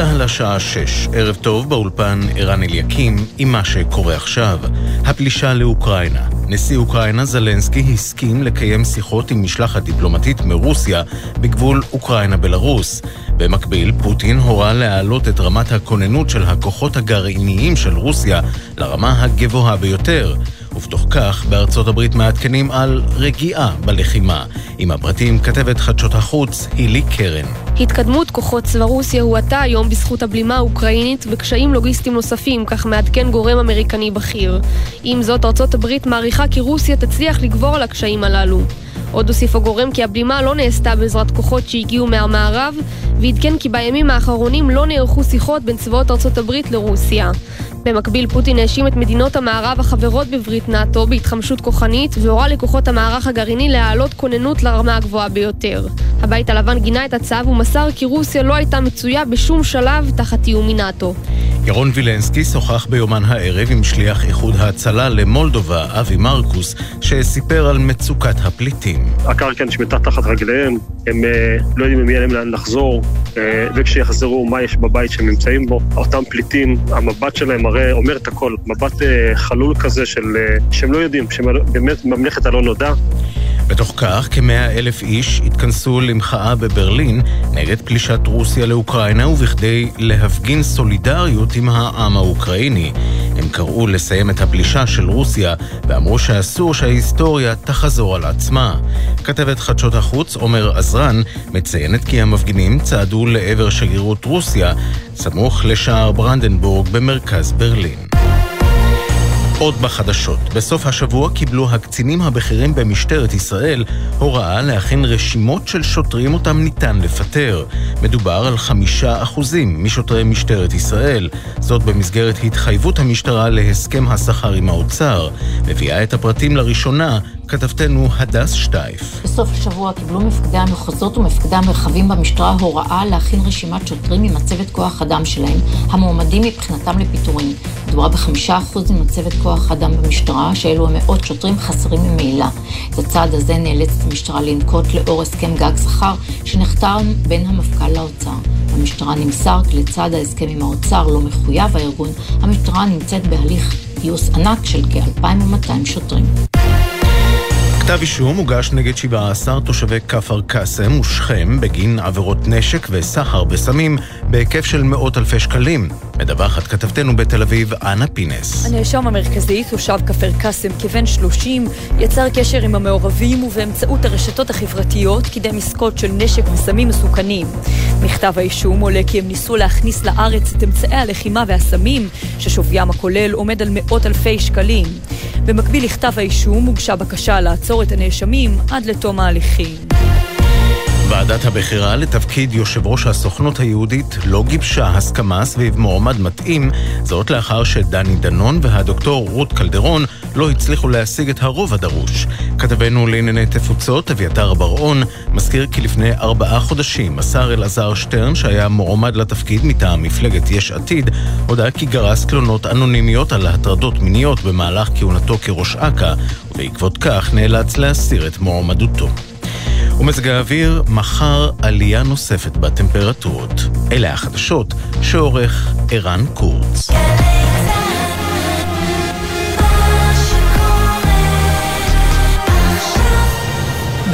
צה"ל השעה 6, ערב טוב באולפן ערן אליקים עם מה שקורה עכשיו. הפלישה לאוקראינה. נשיא אוקראינה זלנסקי הסכים לקיים שיחות עם משלחת דיפלומטית מרוסיה בגבול אוקראינה-בלרוס. במקביל, פוטין הורה להעלות את רמת הכוננות של הכוחות הגרעיניים של רוסיה לרמה הגבוהה ביותר. ובתוך כך, בארצות הברית מעדכנים על רגיעה בלחימה. עם הפרטים כתבת חדשות החוץ, הילי קרן. התקדמות כוחות צבא רוסיה הואטה היום בזכות הבלימה האוקראינית וקשיים לוגיסטיים נוספים, כך מעדכן גורם אמריקני בכיר. עם זאת, ארצות הברית מעריכה כי רוסיה תצליח לגבור על הקשיים הללו. עוד הוסיף הגורם כי הבלימה לא נעשתה בעזרת כוחות שהגיעו מהמערב, ועדכן כי בימים האחרונים לא נערכו שיחות בין צבאות ארצות הברית לרוסיה. במקביל, פוטין האשים את מדינות המערב החברות בברית נאט"ו בהתחמשות כוחנית, והורה לכוחות המערך הגרעיני להעלות כוננות לרמה הגבוהה ביותר. הבית הלבן גינה את הצו ומסר כי רוסיה לא הייתה מצויה בשום שלב תחת איום מנאט"ו. ירון וילנסקי שוחח ביומן הערב עם שליח איחוד ההצלה למולדובה, אבי מרקוס, שסיפר על מצוקת הפליטים. הקרקע נשמטה תחת רגליהם, הם אה, לא יודעים אם יהיה להם לאן לחזור, אה, וכשיחזרו, מה יש בבית שהם נמצאים בו. אותם פליטים, המבט שלהם הרי אומר את הכל, מבט אה, חלול כזה של, שהם לא יודעים, שהם באמת ממלכת הלא נודע. בתוך כך, כמאה אלף איש התכנסו למחאה בברלין נגד פלישת רוסיה לאוקראינה ובכדי להפגין סולידריות עם העם האוקראיני. קראו לסיים את הפלישה של רוסיה ואמרו שאסור שההיסטוריה תחזור על עצמה. כתבת חדשות החוץ עומר עזרן מציינת כי המפגינים צעדו לעבר שגרירות רוסיה סמוך לשער ברנדנבורג במרכז ברלין. עוד בחדשות. בסוף השבוע קיבלו הקצינים הבכירים במשטרת ישראל הוראה להכין רשימות של שוטרים אותם ניתן לפטר. מדובר על חמישה אחוזים משוטרי משטרת ישראל. זאת במסגרת התחייבות המשטרה להסכם השכר עם האוצר. מביאה את הפרטים לראשונה כתבתנו הדס שטייף. בסוף השבוע קיבלו מפקדי המחוזות ומפקדי המרחבים במשטרה הוראה להכין רשימת שוטרים ממצבת כוח אדם שלהם, המועמדים מבחינתם לפיטורים. מדובר בחמישה אחוז ממצבת כוח אדם במשטרה, שאלו המאות שוטרים חסרים ממילא. את הצעד הזה נאלצת המשטרה לנקוט לאור הסכם גג שכר שנחתם בין המפכ"ל לאוצר. המשטרה נמסר כי לצד ההסכם עם האוצר לא מחויב הארגון, המשטרה נמצאת בהליך גיוס ענק של כ-2,200 שוטרים. כתב אישום הוגש נגד 17 תושבי כפר קאסם ושכם בגין עבירות נשק וסחר בסמים בהיקף של מאות אלפי שקלים. מדווחת כתבתנו בתל אביב, אנה פינס. הנאשם המרכזי, תושב כפר קאסם כבן 30, יצר קשר עם המעורבים ובאמצעות הרשתות החברתיות קידם עסקות של נשק וסמים מסוכנים. מכתב האישום עולה כי הם ניסו להכניס לארץ את אמצעי הלחימה והסמים, ששוויים הכולל עומד על מאות אלפי שקלים. במקביל לכתב האישום הוגשה בקשה לעצור את הנאשמים עד לתום ההליכים. ועדת הבחירה לתפקיד יושב ראש הסוכנות היהודית לא גיבשה הסכמה סביב מועמד מתאים, זאת לאחר שדני דנון והדוקטור רות קלדרון לא הצליחו להשיג את הרוב הדרוש. כתבנו לענייני תפוצות, אביתר בר-און, מזכיר כי לפני ארבעה חודשים מסר אלעזר שטרן, שהיה מועמד לתפקיד מטעם מפלגת יש עתיד, הודה כי גרס תלונות אנונימיות על הטרדות מיניות במהלך כהונתו כראש אכ"א, ובעקבות כך נאלץ להסיר את מועמדותו. ומזג האוויר, מחר עלייה נוספת בטמפרטורות. אלה החדשות שעורך ערן קורץ.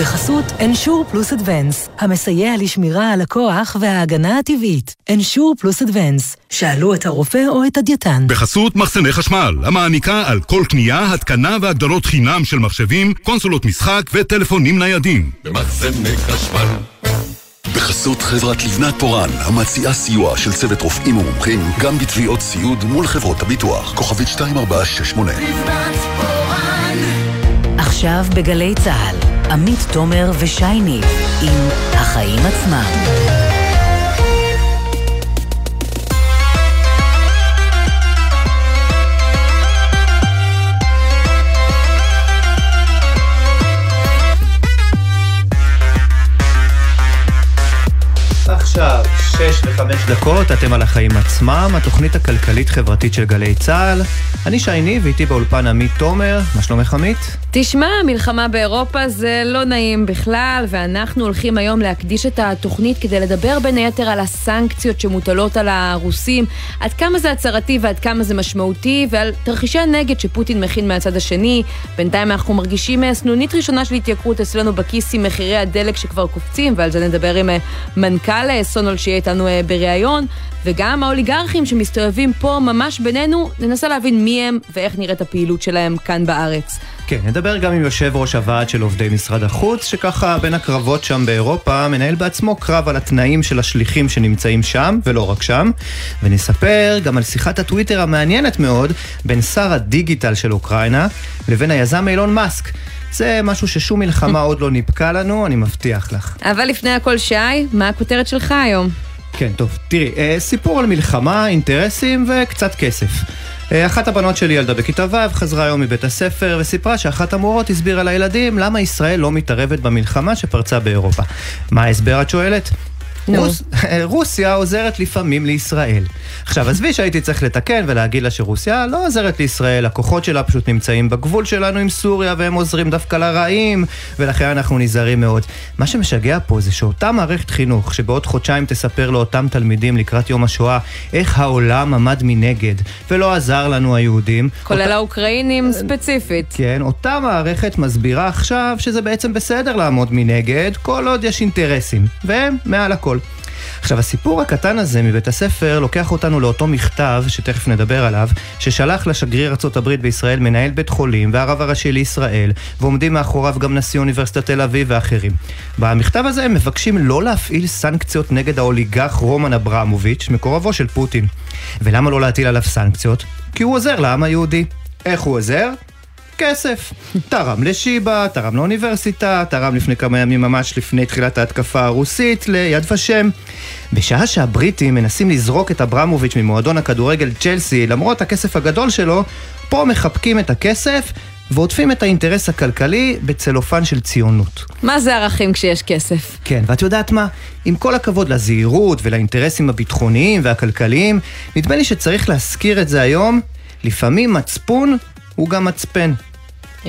בחסות אנשור פלוס אדוונס, המסייע לשמירה על הכוח וההגנה הטבעית. אנשור פלוס אדוונס, שאלו את הרופא או את הדייתן. בחסות מחסני חשמל, המעניקה על כל קנייה, התקנה והגדלות חינם של מחשבים, קונסולות משחק וטלפונים ניידים. במחסני חשמל בחסות חברת לבנת פורן, המציעה סיוע של צוות רופאים ומומחים, גם בתביעות סיעוד מול חברות הביטוח. כוכבית 2468. לבנת פורן. עכשיו בגלי צה"ל. עמית תומר ושייני עם החיים עצמם. עכשיו, שש וחמש דקות, אתם על החיים עצמם, התוכנית הכלכלית-חברתית של גלי צה"ל. אני שייני, ואיתי באולפן עמית תומר. מה שלומך עמית? תשמע, מלחמה באירופה זה לא נעים בכלל, ואנחנו הולכים היום להקדיש את התוכנית כדי לדבר בין היתר על הסנקציות שמוטלות על הרוסים, עד כמה זה הצהרתי ועד כמה זה משמעותי, ועל תרחישי הנגד שפוטין מכין מהצד השני. בינתיים אנחנו מרגישים אה, סנונית ראשונה של התייקרות אצלנו בכיס עם מחירי הדלק שכבר קופצים, ועל זה נדבר עם אה, מנכ"ל אה, סונול שיהיה איתנו בריאיון, וגם האוליגרכים שמסתובבים פה ממש בינינו, ננסה להבין מי הם ואיך נראית הפעילות שלהם כאן בארץ. כן, נדבר גם עם יושב ראש הוועד של עובדי משרד החוץ, שככה בין הקרבות שם באירופה, מנהל בעצמו קרב על התנאים של השליחים שנמצאים שם, ולא רק שם. ונספר גם על שיחת הטוויטר המעניינת מאוד בין שר הדיגיטל של אוקראינה לבין היזם אילון מאסק. זה משהו ששום מלחמה עוד לא ניפקה לנו, אני מבטיח לך. אבל לפני הכל, שי, מה הכותרת שלך היום? כן, טוב, תראי, אה, סיפור על מלחמה, אינטרסים וקצת כסף. אה, אחת הבנות שלי ילדה בכיתה ו', חזרה היום מבית הספר וסיפרה שאחת המורות הסבירה לילדים למה ישראל לא מתערבת במלחמה שפרצה באירופה. מה ההסבר את שואלת? רוס, רוסיה עוזרת לפעמים לישראל. עכשיו, עזבי שהייתי צריך לתקן ולהגיד לה שרוסיה לא עוזרת לישראל, הכוחות שלה פשוט נמצאים בגבול שלנו עם סוריה והם עוזרים דווקא לרעים, ולכן אנחנו נזהרים מאוד. מה שמשגע פה זה שאותה מערכת חינוך, שבעוד חודשיים תספר לאותם תלמידים לקראת יום השואה, איך העולם עמד מנגד, ולא עזר לנו היהודים. כולל אותה... האוקראינים ספציפית. כן, אותה מערכת מסבירה עכשיו שזה בעצם בסדר לעמוד מנגד, כל עוד יש אינטרסים, והם מעל הכל. עכשיו, הסיפור הקטן הזה מבית הספר לוקח אותנו לאותו מכתב, שתכף נדבר עליו, ששלח לשגריר ארה"ב בישראל מנהל בית חולים והרב הראשי לישראל, ועומדים מאחוריו גם נשיא אוניברסיטת תל אביב ואחרים. במכתב הזה הם מבקשים לא להפעיל סנקציות נגד האוליגרך רומן אברמוביץ', מקורבו של פוטין. ולמה לא להטיל עליו סנקציות? כי הוא עוזר לעם היהודי. איך הוא עוזר? כסף. תרם לשיבא, תרם לאוניברסיטה, תרם לפני כמה ימים ממש לפני תחילת ההתקפה הרוסית ליד ושם. בשעה שהבריטים מנסים לזרוק את אברמוביץ' ממועדון הכדורגל צ'לסי למרות הכסף הגדול שלו, פה מחבקים את הכסף ועוטפים את האינטרס הכלכלי בצלופן של ציונות. מה זה ערכים כשיש כסף? כן, ואת יודעת מה? עם כל הכבוד לזהירות ולאינטרסים הביטחוניים והכלכליים, נדמה לי שצריך להזכיר את זה היום, לפעמים מצפון הוא גם מצפן.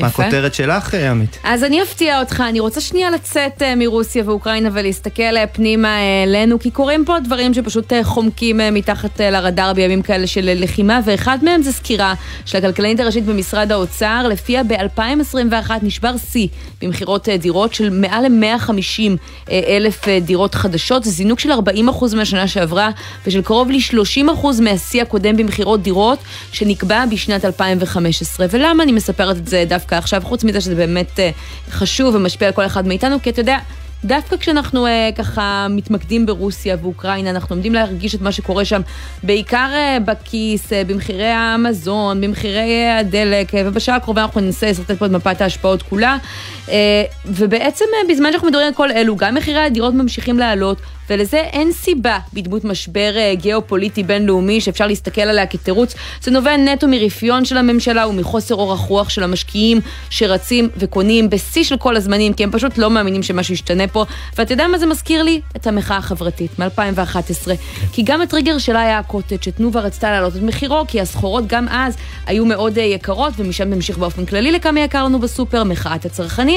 מה הכותרת שלך, עמית? אז אני אפתיע אותך, אני רוצה שנייה לצאת uh, מרוסיה ואוקראינה ולהסתכל uh, פנימה אלינו, כי קורים פה דברים שפשוט חומקים מתחת לרדאר בימים כאלה של לחימה, ואחד מהם זה סקירה של הכלכלנית הראשית במשרד האוצר, לפיה ב-2021 נשבר שיא במכירות דירות של מעל ל-150 uh, אלף דירות חדשות, זה זינוק של 40% מהשנה שעברה, ושל קרוב ל-30% מהשיא הקודם במכירות דירות, שנקבע בשנת 2015. ולמה אני מספרת את זה דווקא? דווקא עכשיו, חוץ מזה שזה באמת אה, חשוב ומשפיע על כל אחד מאיתנו, כי אתה יודע, דווקא כשאנחנו אה, ככה מתמקדים ברוסיה ואוקראינה, אנחנו עומדים להרגיש את מה שקורה שם, בעיקר אה, בכיס, במחירי המזון, במחירי הדלק, ובשעה הקרובה אנחנו ננסה לסרטט פה את מפת ההשפעות כולה. אה, ובעצם אה, בזמן שאנחנו מדברים על כל אלו, גם מחירי הדירות ממשיכים לעלות, ולזה אין סיבה בדמות משבר אה, גיאופוליטי בינלאומי שאפשר להסתכל עליה כתירוץ. זה נובע נטו מרפיון של הממשלה ומחוסר אורך רוח של המשקיעים שרצים וקונים בשיא של כל הזמנים, כי הם פשוט לא מאמינים שמשהו ישתנה פה. ואתה יודע מה זה מזכיר לי? את המחאה החברתית מ-2011. כי גם הטריגר שלה היה הקוטג' שתנובה רצתה להעלות את מחירו, כי הסחורות גם אז היו מאוד יקרות, ומשם נמשיך באופן כללי לכמה יקר לנו בסופר, מחאת הצרכנים.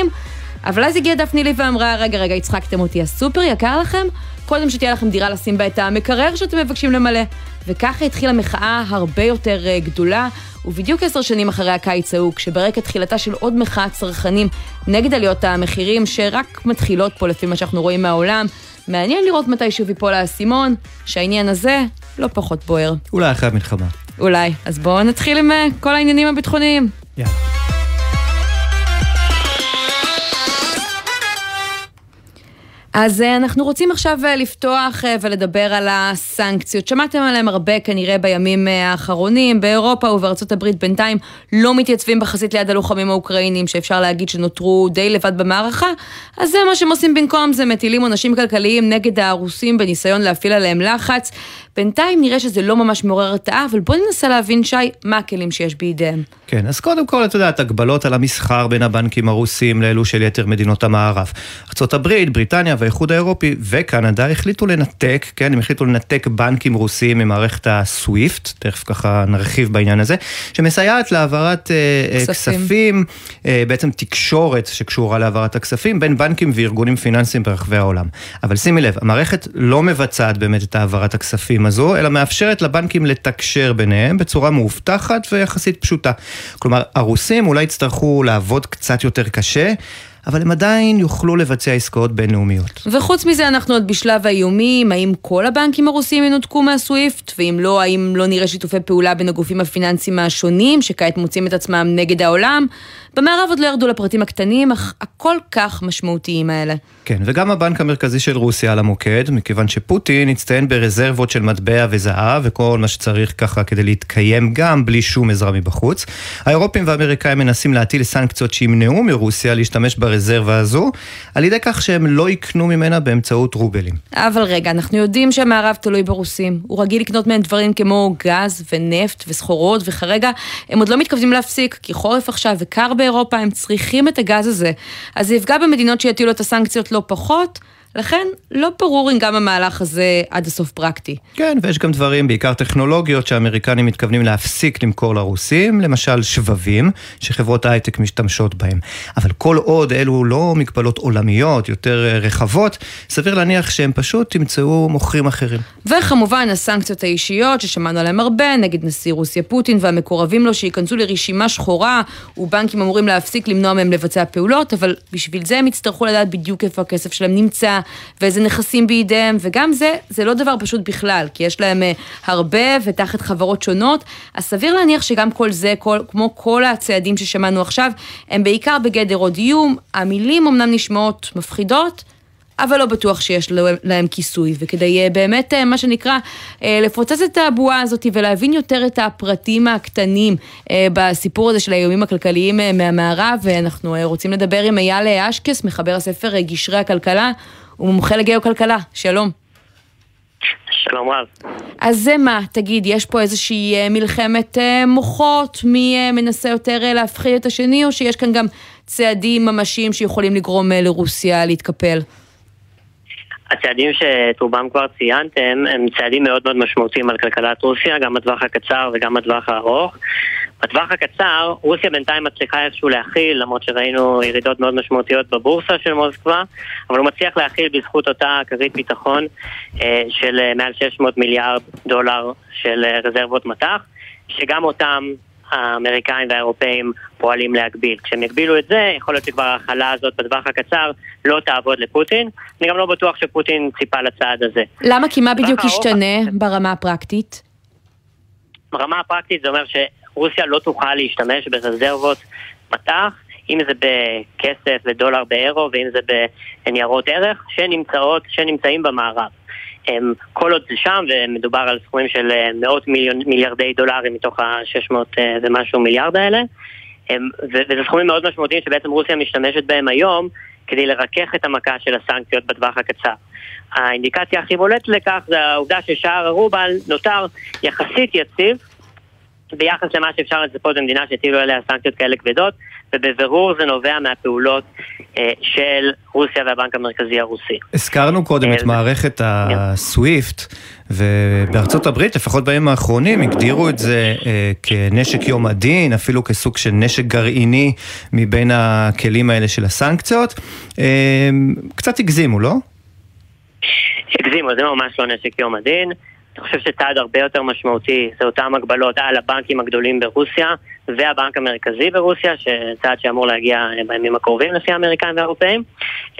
אבל אז הגיעה דפני לי ואמרה, רגע, רגע, הצחקתם אותי, הסופר יקר לכם? קודם שתהיה לכם דירה לשים בה את המקרר שאתם מבקשים למלא. וככה התחילה מחאה הרבה יותר uh, גדולה, ובדיוק עשר שנים אחרי הקיץ ההוא, כשברקע תחילתה של עוד מחאת צרכנים נגד עליות המחירים שרק מתחילות פה לפי מה שאנחנו רואים מהעולם, מעניין לראות מתי שוב ייפול האסימון, שהעניין הזה לא פחות בוער. אולי אחרי המלחמה. אולי. אז בואו נתחיל עם uh, כל העניינים הביטחוניים. יאללה. אז אה, אנחנו רוצים עכשיו אה, לפתוח אה, ולדבר על הסנקציות. שמעתם עליהן הרבה כנראה בימים האחרונים. באירופה ובארצות הברית בינתיים לא מתייצבים בחזית ליד הלוחמים האוקראינים, שאפשר להגיד שנותרו די לבד במערכה. אז זה מה שהם עושים במקום זה, מטילים עונשים כלכליים נגד הרוסים בניסיון להפעיל עליהם לחץ. בינתיים נראה שזה לא ממש מעורר הרתעה, אבל בואו ננסה להבין, שי, מה הכלים שיש בידיהם. כן, אז קודם כל, את יודעת, הגבלות על המסחר בין הבנקים הרוסים לאלו של יתר מדינות המערב. ארה"ב, בריטניה והאיחוד האירופי וקנדה החליטו לנתק, כן, הם החליטו לנתק בנקים רוסיים ממערכת הסוויפט, תכף ככה נרחיב בעניין הזה, שמסייעת להעברת uh, כספים, כספים uh, בעצם תקשורת שקשורה להעברת הכספים בין בנקים וארגונים פיננסיים ברחבי העולם. אבל שימי לב, המערכת לא מבצעת באמת את העברת הכספים הזו, אלא מאפשרת לבנקים לתקשר ביניהם בצורה מאובטחת ויחסית פשוטה. כלומר, הרוסים אולי יצטרכו לעבוד קצת יותר קשה. אבל הם עדיין יוכלו לבצע עסקאות בינלאומיות. וחוץ מזה אנחנו עוד בשלב האיומים, האם כל הבנקים הרוסים ינותקו מהסוויפט? ואם לא, האם לא נראה שיתופי פעולה בין הגופים הפיננסיים השונים, שכעת מוצאים את עצמם נגד העולם? במערב עוד לא ירדו לפרטים הקטנים, אך הכל כך משמעותיים האלה. כן, וגם הבנק המרכזי של רוסיה על המוקד, מכיוון שפוטין הצטיין ברזרבות של מטבע וזהב, וכל מה שצריך ככה כדי להתקיים גם בלי שום עזרה מבחוץ. האירופים והאמריקאים מנסים להטיל סנקציות שימנעו מרוסיה להשתמש ברזרבה הזו, על ידי כך שהם לא יקנו ממנה באמצעות רובלים. אבל רגע, אנחנו יודעים שהמערב תלוי ברוסים. הוא רגיל לקנות מהם דברים כמו גז ונפט וסחורות, וכרגע הם עוד לא מתכוונים להפסיק, כי חורף עכשיו וקר באירופה, הם צריכים את הגז הזה. אז זה יפגע במדינות שיטילו את הסנקציות לא פחות. לכן לא ברור אם גם המהלך הזה עד הסוף פרקטי. כן, ויש גם דברים, בעיקר טכנולוגיות, שהאמריקנים מתכוונים להפסיק למכור לרוסים, למשל שבבים, שחברות הייטק משתמשות בהם. אבל כל עוד אלו לא מגבלות עולמיות, יותר אה, רחבות, סביר להניח שהם פשוט ימצאו מוכרים אחרים. וכמובן הסנקציות האישיות, ששמענו עליהן הרבה, נגד נשיא רוסיה פוטין והמקורבים לו, שייכנסו לרשימה שחורה, ובנקים אמורים להפסיק למנוע מהם לבצע פעולות, אבל בשביל זה הם יצטרכו לדעת בדיוק איפה הכסף שלהם נמצא. ואיזה נכסים בידיהם, וגם זה, זה לא דבר פשוט בכלל, כי יש להם אה, הרבה ותחת חברות שונות, אז סביר להניח שגם כל זה, כל, כמו כל הצעדים ששמענו עכשיו, הם בעיקר בגדר עוד איום, המילים אמנם נשמעות מפחידות, אבל לא בטוח שיש להם כיסוי, וכדי אה, באמת, אה, מה שנקרא, לפוצץ את הבועה הזאת ולהבין יותר את הפרטים הקטנים בסיפור הזה של האיומים הכלכליים מהמערב, ואנחנו רוצים לדבר עם אייל אשקס, מחבר הספר גשרי הכלכלה. הוא מומחה לגיאוקלכלה, שלום. שלום רב. אז זה מה, תגיד, יש פה איזושהי אה, מלחמת אה, מוחות, מי אה, מנסה יותר להפחיד את השני, או שיש כאן גם צעדים ממשיים שיכולים לגרום לרוסיה להתקפל? הצעדים שאת רובם כבר ציינתם הם צעדים מאוד מאוד משמעותיים על כלכלת רוסיה, גם בטווח הקצר וגם בטווח הארוך. בטווח הקצר, רוסיה בינתיים מצליחה איכשהו להכיל, למרות שראינו ירידות מאוד משמעותיות בבורסה של מוסקבה, אבל הוא מצליח להכיל בזכות אותה כרית ביטחון אה, של אה, מעל 600 מיליארד דולר של אה, רזרבות מטח, שגם אותם האמריקאים והאירופאים פועלים להגביל. כשהם יגבילו את זה, יכול להיות שכבר ההכלה הזאת בטווח הקצר לא תעבוד לפוטין. אני גם לא בטוח שפוטין ציפה לצעד הזה. למה? כי מה בדיוק ישתנה ברמה הפרקטית? ברמה הפרקטית זה אומר שרוסיה לא תוכל להשתמש ברזרבות מטח, אם זה בכסף ודולר באירו ואם זה בניירות ערך, שנמצאות, שנמצאים במערב. כל עוד זה שם, ומדובר על סכומים של אה, מאות מיליון, מיליארדי דולרים מתוך ה-600 אה, ומשהו מיליארד האלה, וזה סכומים מאוד משמעותיים שבעצם רוסיה משתמשת בהם היום כדי לרכך את המכה של הסנקציות בטווח הקצר. האינדיקציה הכי בולטת לכך זה העובדה ששער הרובל נותר יחסית יציב ביחס למה שאפשר לצפות במדינה שהטילו עליה סנקציות כאלה כבדות, ובבירור זה נובע מהפעולות אה, של רוסיה והבנק המרכזי הרוסי. הזכרנו קודם את אה, מערכת הסוויפט, ובארצות הברית, לפחות בימים האחרונים, הגדירו את זה אה, כנשק יום הדין, אפילו כסוג של נשק גרעיני מבין הכלים האלה של הסנקציות. קצת הגזימו, לא? הגזימו, זה ממש לא נשק יום הדין. אני חושב שצעד הרבה יותר משמעותי זה אותן הגבלות על הבנקים הגדולים ברוסיה והבנק המרכזי ברוסיה, שצעד שאמור להגיע בימים הקרובים לפי האמריקאים והאירופאים.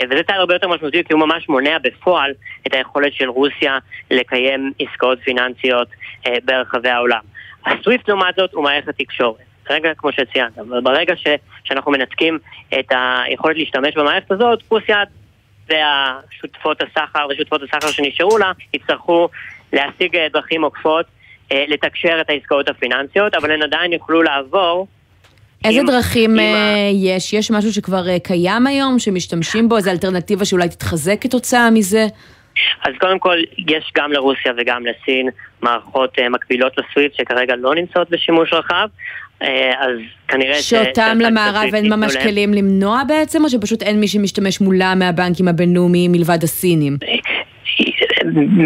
וזה צעד הרבה יותר משמעותי כי הוא ממש מונע בפועל את היכולת של רוסיה לקיים עסקאות פיננסיות אה, ברחבי העולם. הסוויפט לעומת זאת הוא מערכת תקשורת. רגע, כמו שציינת, ברגע ש, שאנחנו מנתקים את היכולת להשתמש במערכת הזאת, רוסיה והשותפות הסחר ושותפות הסחר שנשארו לה יצטרכו להשיג אה, דרכים עוקפות, אה, לתקשר את העסקאות הפיננסיות, אבל הן עדיין יוכלו לעבור. איזה עם, דרכים עם אה, יש? יש משהו שכבר קיים היום, שמשתמשים בו? איזו אלטרנטיבה שאולי תתחזק כתוצאה מזה? אז קודם כל, יש גם לרוסיה וגם לסין מערכות מקבילות לסוויפט שכרגע לא נמצאות בשימוש רחב, אז כנראה ש... שאותם למערב אין ממש כלים למנוע בעצם, או שפשוט אין מי שמשתמש מולם מהבנקים הבינלאומיים מלבד הסינים?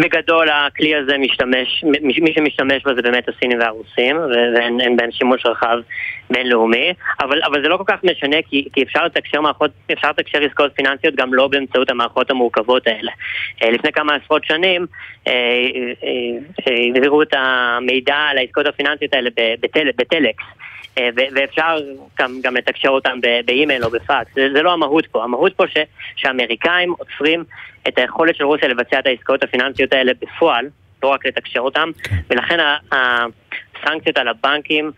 בגדול הכלי הזה משתמש, מי שמשתמש בו זה באמת הסינים והרוסים, ואין בהם שימוש רחב בינלאומי, אבל, אבל זה לא כל כך משנה כי, כי אפשר לתקשר מערכות, אפשר לתקשר עסקאות פיננסיות גם לא באמצעות המערכות המורכבות האלה. אה, לפני כמה עשרות שנים אה, אה, העבירו את המידע על העסקאות הפיננסיות האלה בטל, בטלקס. ואפשר גם, גם לתקשר אותם באימייל או בפקס, זה, זה לא המהות פה, המהות פה ש, שהאמריקאים עוצרים את היכולת של רוסיה לבצע את העסקאות הפיננסיות האלה בפועל, לא רק לתקשר אותם, כן. ולכן הסנקציות על הבנקים,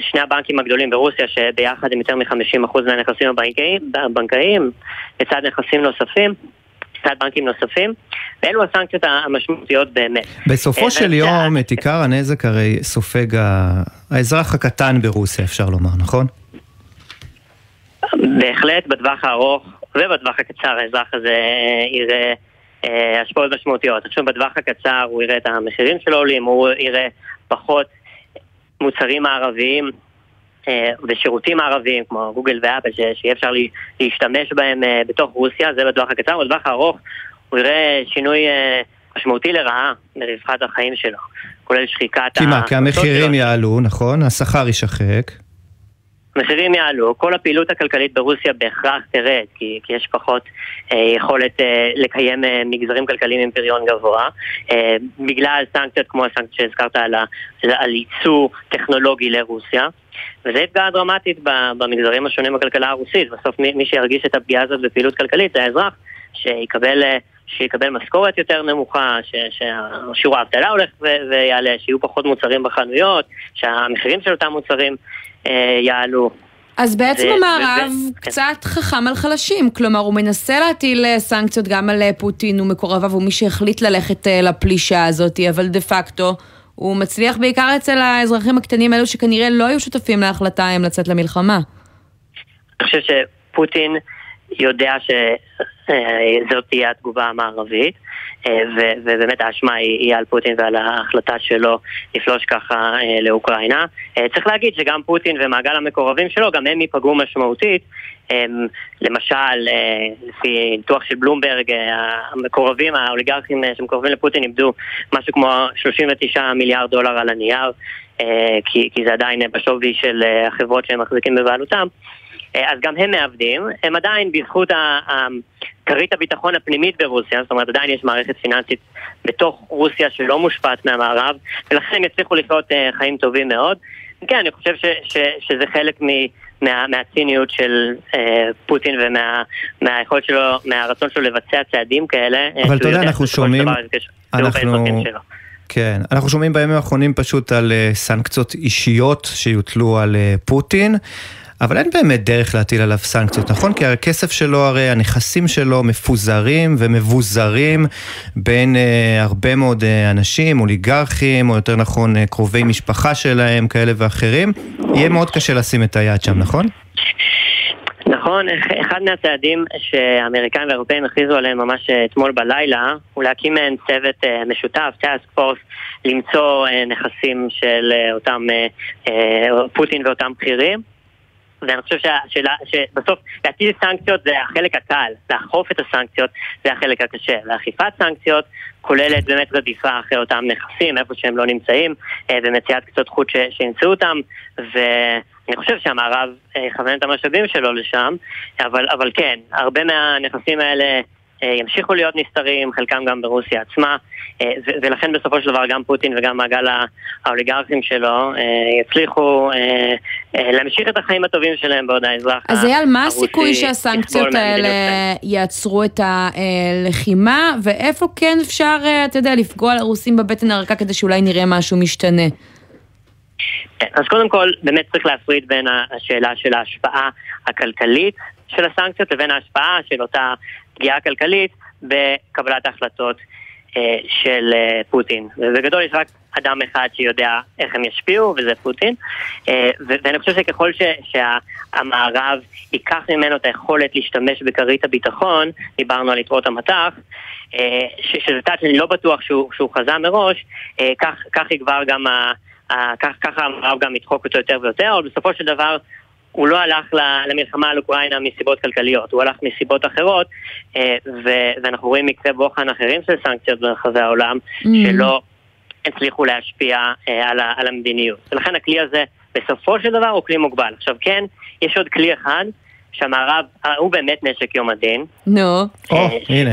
שני הבנקים הגדולים ברוסיה, שביחד הם יותר מ-50% מהנכסים הבנקאיים, לצד נכסים נוספים, לצד בנקים נוספים, ואלו הסנקציות המשמעותיות באמת. בסופו אה, של יום, את עיקר הנזק הרי סופג האזרח הקטן ברוסיה, אפשר לומר, נכון? בהחלט, בטווח הארוך ובטווח הקצר האזרח הזה אה, יראה אה, השפעות משמעותיות. עכשיו בטווח הקצר הוא יראה את המחירים שלו עולים, הוא יראה פחות מוצרים מערביים אה, ושירותים מערביים כמו גוגל ואפל שיהיה אפשר להשתמש בהם בתוך רוסיה, זה בטווח הקצר, בטווח הארוך הוא יראה שינוי משמעותי לרעה ברווחת החיים שלו, כולל שחיקת כי מה, כי המחירים יעלו, נכון? השכר יישחק. מחירים יעלו, כל הפעילות הכלכלית ברוסיה בהכרח תרד, כי, כי יש פחות אה, יכולת אה, לקיים אה, מגזרים כלכליים עם פריון גבוה, אה, בגלל סנקציות כמו הסנקציות שהזכרת על, על ייצוא טכנולוגי לרוסיה, וזה יפגע דרמטית במגזרים השונים בכלכלה הרוסית, בסוף מי, מי שירגיש את הפגיעה הזאת בפעילות כלכלית זה האזרח שיקבל... אה, שיקבל משכורת יותר נמוכה, ששיעור האבטלה הולך ויעלה, שיהיו פחות מוצרים בחנויות, שהמחירים של אותם מוצרים יעלו. אז בעצם ו- המערב וזה, כן. קצת כן. חכם על חלשים, כלומר הוא מנסה להטיל אה, סנקציות גם על אה, פוטין ומקורביו ומי שהחליט ללכת לפלישה הזאת, אבל דה פקטו הוא מצליח בעיקר אצל האזרחים הקטנים האלו שכנראה לא היו שותפים להחלטה אם לצאת למלחמה. אני חושב שפוטין יודע שזאת תהיה התגובה המערבית. אה, ובאמת האשמה היא על פוטין ועל ההחלטה שלו לפלוש ככה אה, לאוקראינה. אה, צריך להגיד שגם פוטין ומעגל המקורבים שלו, גם הם ייפגעו משמעותית. למשל, לפי ניתוח של בלומברג, המקורבים, האוליגרכים שמקורבים לפוטין איבדו משהו כמו 39 מיליארד דולר על הנייר, כי, כי זה עדיין בשווי של החברות שהם מחזיקים בבעלותם. אז גם הם מאבדים, הם עדיין בזכות כרית הביטחון הפנימית ברוסיה, זאת אומרת עדיין יש מערכת פיננסית בתוך רוסיה שלא מושפעת מהמערב, ולכן יצליחו לחיות uh, חיים טובים מאוד. כן, אני חושב ש, ש, שזה חלק מ, מה, מהציניות של uh, פוטין ומהיכולת שלו, מהרצון שלו לבצע צעדים כאלה. אה, אבל אתה יודע, אנחנו שומעים... אנחנו... כן, אנחנו שומעים בימים האחרונים פשוט על סנקציות אישיות שיוטלו על פוטין. אבל אין באמת דרך להטיל עליו סנקציות, נכון? כי הכסף שלו, הרי הנכסים שלו מפוזרים ומבוזרים בין אה, הרבה מאוד אה, אנשים, אוליגרכים, או יותר נכון אה, קרובי משפחה שלהם, כאלה ואחרים. יהיה מאוד קשה לשים את היד שם, נכון? נכון, אחד מהצעדים שהאמריקאים והאירופאים הכריזו עליהם ממש אה, אתמול בלילה הוא להקים מעין צוות אה, משותף, טאסק פורס, למצוא נכסים של אותם פוטין ואותם בכירים ואני חושב שהשאלה, שבסוף להטיל סנקציות זה החלק הקל, לאכוף את הסנקציות זה החלק הקשה. ואכיפת סנקציות כוללת באמת רדיפה אחרי אותם נכסים, איפה שהם לא נמצאים, אה, ומציאת קצות חוט שימצאו אותם, ואני חושב שהמערב אה, יכוון את המשאבים שלו לשם, אבל, אבל כן, הרבה מהנכסים האלה ימשיכו להיות נסתרים, חלקם גם ברוסיה עצמה, אה, ולכן בסופו של דבר גם פוטין וגם מעגל האוליגרכים שלו אה, יצליחו להמשיך את החיים הטובים שלהם בעוד האזרח הרוסי. אז אייל, מה הסיכוי שהסנקציות האלה יעצרו את הלחימה, ואיפה כן אפשר, אתה יודע, לפגוע לרוסים בבטן הרכה כדי שאולי נראה משהו משתנה? אז קודם כל, באמת צריך להפריד בין השאלה של ההשפעה הכלכלית של הסנקציות לבין ההשפעה של אותה פגיעה כלכלית בקבלת ההחלטות של פוטין. ובגדול יש רק אדם אחד שיודע איך הם ישפיעו, וזה פוטין. ואני חושב שככל שהמערב ייקח ממנו את היכולת להשתמש בכרית הביטחון, דיברנו על יתרות המטח, שזה צעד שאני לא בטוח שהוא, שהוא חזה מראש, כך, כך יגבר גם ה... ככה המערב גם ידחוק אותו יותר ויותר, אבל בסופו של דבר הוא לא הלך למלחמה על אוקראינה מסיבות כלכליות, הוא הלך מסיבות אחרות, אה, ואנחנו רואים מקרי בוחן אחרים של סנקציות ברחבי העולם, mm. שלא הצליחו להשפיע אה, על המדיניות. ולכן הכלי הזה בסופו של דבר הוא כלי מוגבל. עכשיו כן, יש עוד כלי אחד, שהמערב, אה, הוא באמת נשק יום הדין. נו. או, הנה.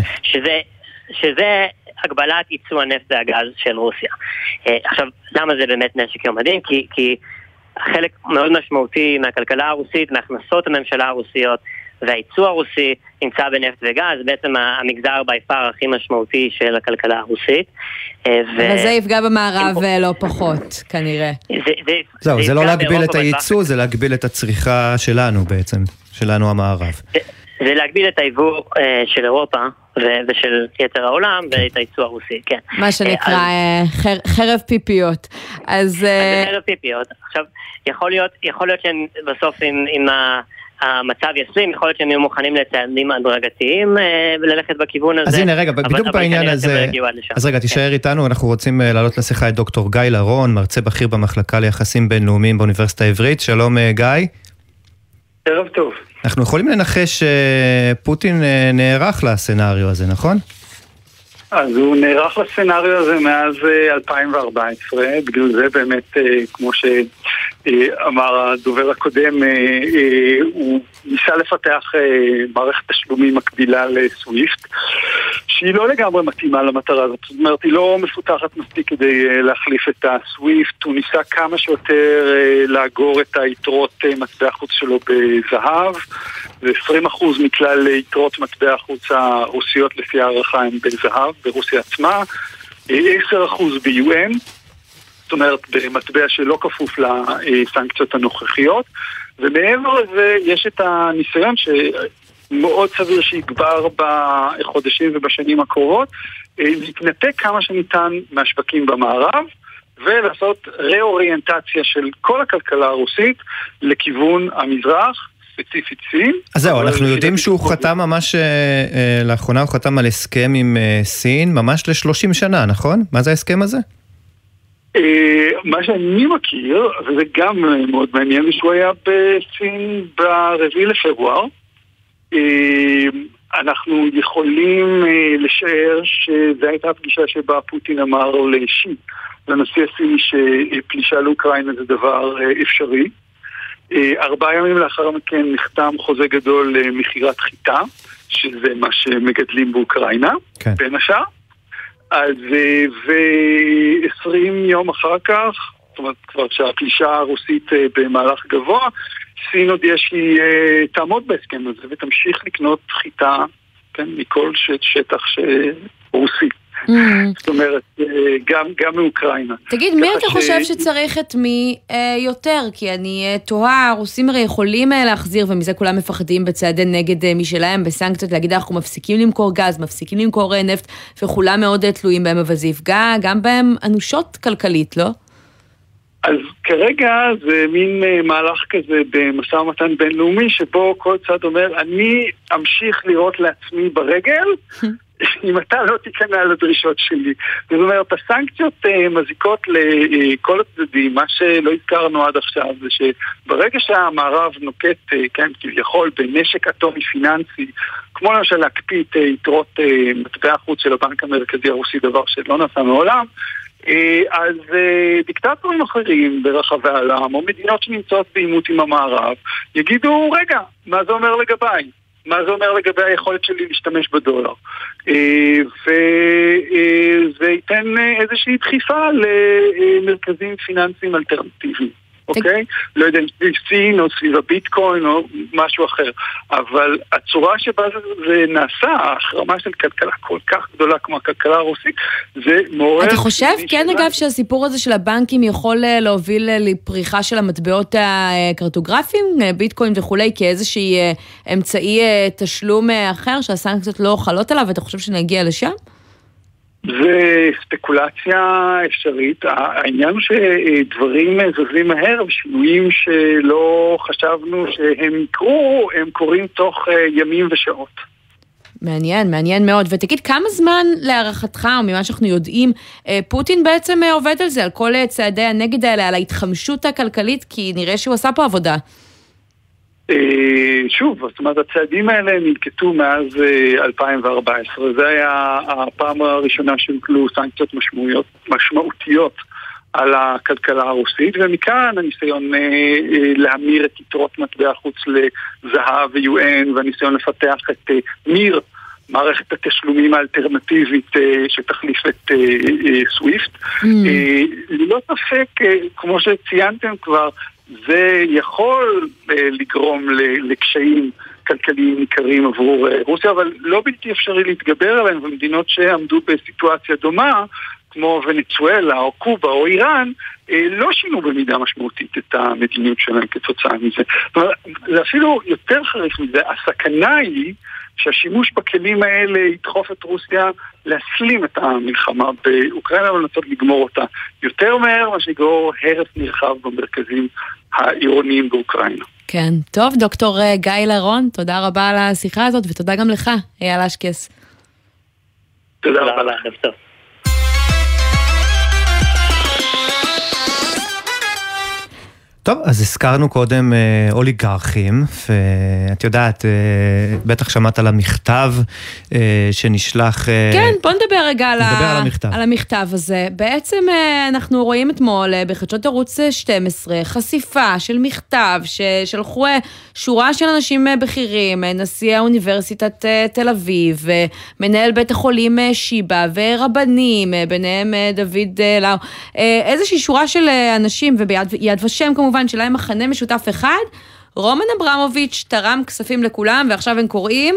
שזה הגבלת ייצוא הנפט והגז של רוסיה. עכשיו, למה זה באמת נשק יום הדין? כי, כי חלק מאוד משמעותי מהכלכלה הרוסית, מהכנסות הממשלה הרוסיות והייצוא הרוסי נמצא בנפט וגז, בעצם המגזר בי פאר הכי משמעותי של הכלכלה הרוסית. אה. וזה יפגע במערב אה, לא פחות, כנראה. זה, זה, זהו, זה, זה לא להגביל את הייצוא, זה להגביל את הצריכה שלנו בעצם, שלנו המערב. זה, להגביל את היבוא אה, של אירופה ושל יתר העולם ואת הייצוא הרוסי, כן. מה שנקרא אה, חרב פיפיות. אז... זה חרב פיפיות. עכשיו, יכול להיות, יכול להיות שהם בסוף עם, עם המצב יסלים, יכול להיות שהם יהיו מוכנים לצעדים הדרגתיים וללכת בכיוון הזה. אז הנה רגע, בדיוק בעניין הזה, לא אז רגע, תישאר כן. איתנו, אנחנו רוצים לעלות לשיחה את דוקטור גיא לרון, מרצה בכיר במחלקה ליחסים בינלאומיים באוניברסיטה העברית. שלום גיא. ערב טוב. אנחנו יכולים לנחש שפוטין נערך לסצנריו הזה, נכון? אז הוא נערך לסצנריו הזה מאז 2014, בגלל זה באמת, כמו שאמר הדובר הקודם, הוא ניסה לפתח מערכת תשלומים מקבילה לסוויפט, שהיא לא לגמרי מתאימה למטרה הזאת, זאת אומרת, היא לא מפותחת מספיק כדי להחליף את הסוויפט, הוא ניסה כמה שיותר לאגור את היתרות מטבע החוץ שלו בזהב, ו-20% מכלל יתרות מטבע החוץ הרוסיות לפי הערכה הם בזהב. ברוסיה עצמה, 10% ב-UN, זאת אומרת במטבע שלא כפוף לסנקציות הנוכחיות, ומעבר לזה יש את הניסיון שמאוד סביר שיגבר בחודשים ובשנים הקרובות, להתנתק כמה שניתן מהשווקים במערב. ולעשות ראוריינטציה של כל הכלכלה הרוסית לכיוון המזרח, ספציפית סין. אז זהו, אנחנו יודעים שהוא חתם ממש, אה, אה, לאחרונה הוא חתם על הסכם עם אה, סין, ממש ל-30 שנה, נכון? מה זה ההסכם הזה? מה שאני מכיר, וזה גם מאוד מעניין, שהוא היה בסין ברביעי לפברואר. אנחנו יכולים לשער שזו הייתה הפגישה שבה פוטין אמר לשי, לנשיא הסיני שפלישה לאוקראינה זה דבר אפשרי. אה, ארבעה ימים לאחר מכן נחתם חוזה גדול למכירת חיטה, שזה מה שמגדלים באוקראינה, כן. בין השאר. אז אה, ו-20 יום אחר כך, זאת אומרת כבר שהפלישה הרוסית אה, במהלך גבוה, סין הודיעה שהיא תעמוד בהסכם הזה ותמשיך לקנות חיטה, כן, מכל שטח רוסי. Mm. זאת אומרת, אה, גם, גם מאוקראינה. תגיד, מי אתה ש... חושב שצריך את מי אה, יותר? כי אני אה, תוהה, הרוסים הרי יכולים אה, להחזיר, ומזה כולם מפחדים בצעדי נגד אה, משלהם, בסנקציות, להגיד אנחנו מפסיקים למכור גז, מפסיקים למכור אה, נפט, וכולם מאוד אה, תלויים בהם, אבל זה יפגע גם בהם אנושות כלכלית, לא? אז כרגע זה מין מהלך כזה במשא ומתן בינלאומי שבו כל צד אומר אני אמשיך לראות לעצמי ברגל אם אתה לא תיכנע לדרישות שלי. זאת אומרת, הסנקציות uh, מזיקות לכל הצדדים. מה שלא הזכרנו עד עכשיו זה שברגע שהמערב נוקט, uh, כן, כביכול, בנשק אטומי פיננסי, כמו למשל להקפיא את uh, יתרות מטבע החוץ של הבנק המרכזי הרוסי, דבר שלא נעשה מעולם, אז דיקטטורים אחרים ברחבי העולם, או מדינות שנמצאות בעימות עם המערב, יגידו, רגע, מה זה אומר לגביי? מה זה אומר לגבי היכולת שלי להשתמש בדולר. אה, וזה אה, ייתן אה, איזושהי דחיפה למרכזים פיננסיים אלטרנטיביים. אוקיי? לא יודע אם סביב סין או סביב הביטקוין או משהו אחר. אבל הצורה שבה זה, נעשה, ההחרמה של כלכלה כל כך גדולה כמו הכלכלה הרוסית, זה מעורר... אתה חושב, כן. אגב, שהסיפור הזה של הבנקים יכול אה, להוביל אה, לפריחה של המטבעות הקרטוגרפיים, אה, ביטקוין וכולי, כאיזשהי אמצעי תשלום אחר שהסנקציות לא חלות עליו, ואתה חושב שנגיע לשם? זה ספקולציה אפשרית. העניין הוא שדברים זזים מהר ושינויים שלא חשבנו שהם יקרו, הם קורים תוך ימים ושעות. מעניין, מעניין מאוד. ותגיד, כמה זמן להערכתך, או ממה שאנחנו יודעים, אה, פוטין בעצם אה, עובד על זה, על כל אה, צעדי הנגד האלה, על ההתחמשות הכלכלית, כי נראה שהוא עשה פה עבודה. שוב, זאת אומרת, הצעדים האלה ננקטו מאז 2014. זה היה הפעם הראשונה שהוטלו סנקציות משמעותיות על הכלכלה הרוסית, ומכאן הניסיון להמיר את יתרות מטבע חוץ לזהב ו-UN, והניסיון לפתח את מיר. מערכת התשלומים האלטרנטיבית שתחליף את סוויפט. Mm. ללא ספק, כמו שציינתם כבר, זה יכול לגרום לקשיים כלכליים ניכרים עבור רוסיה, אבל לא בלתי אפשרי להתגבר עליהם, ומדינות שעמדו בסיטואציה דומה, כמו ונצואלה או קובה או איראן, לא שינו במידה משמעותית את המדיניות שלהם כתוצאה מזה. אפילו יותר חריף מזה, הסכנה היא שהשימוש בכלים האלה ידחוף את רוסיה להסלים את המלחמה באוקראינה ולנסות לגמור אותה יותר מהר, מה שיגרור הרס נרחב במרכזים העירוניים באוקראינה. כן, טוב, דוקטור אה, גיא לרון, תודה רבה על השיחה הזאת, ותודה גם לך, אייל אשקס. תודה רבה לך, טוב. טוב, אז הזכרנו קודם אה, אוליגרכים, ואת יודעת, אה, בטח שמעת על המכתב אה, שנשלח... אה, כן, בוא נדבר רגע על, ה... על, המכתב. על המכתב הזה. בעצם אה, אנחנו רואים אתמול אה, בחדשות ערוץ 12 חשיפה של מכתב ששלחו אה, שורה של אנשים אה, בכירים, אה, נשיא האוניברסיטת אה, תל אביב, אה, מנהל בית החולים אה, שיבא ורבנים, אה, ביניהם אה, דוד אה, לאו, אה, איזושהי שורה של אה, אנשים, וביד ושם כמובן. כמובן שלהם מכנה משותף אחד, רומן אברמוביץ' תרם כספים לכולם ועכשיו הם קוראים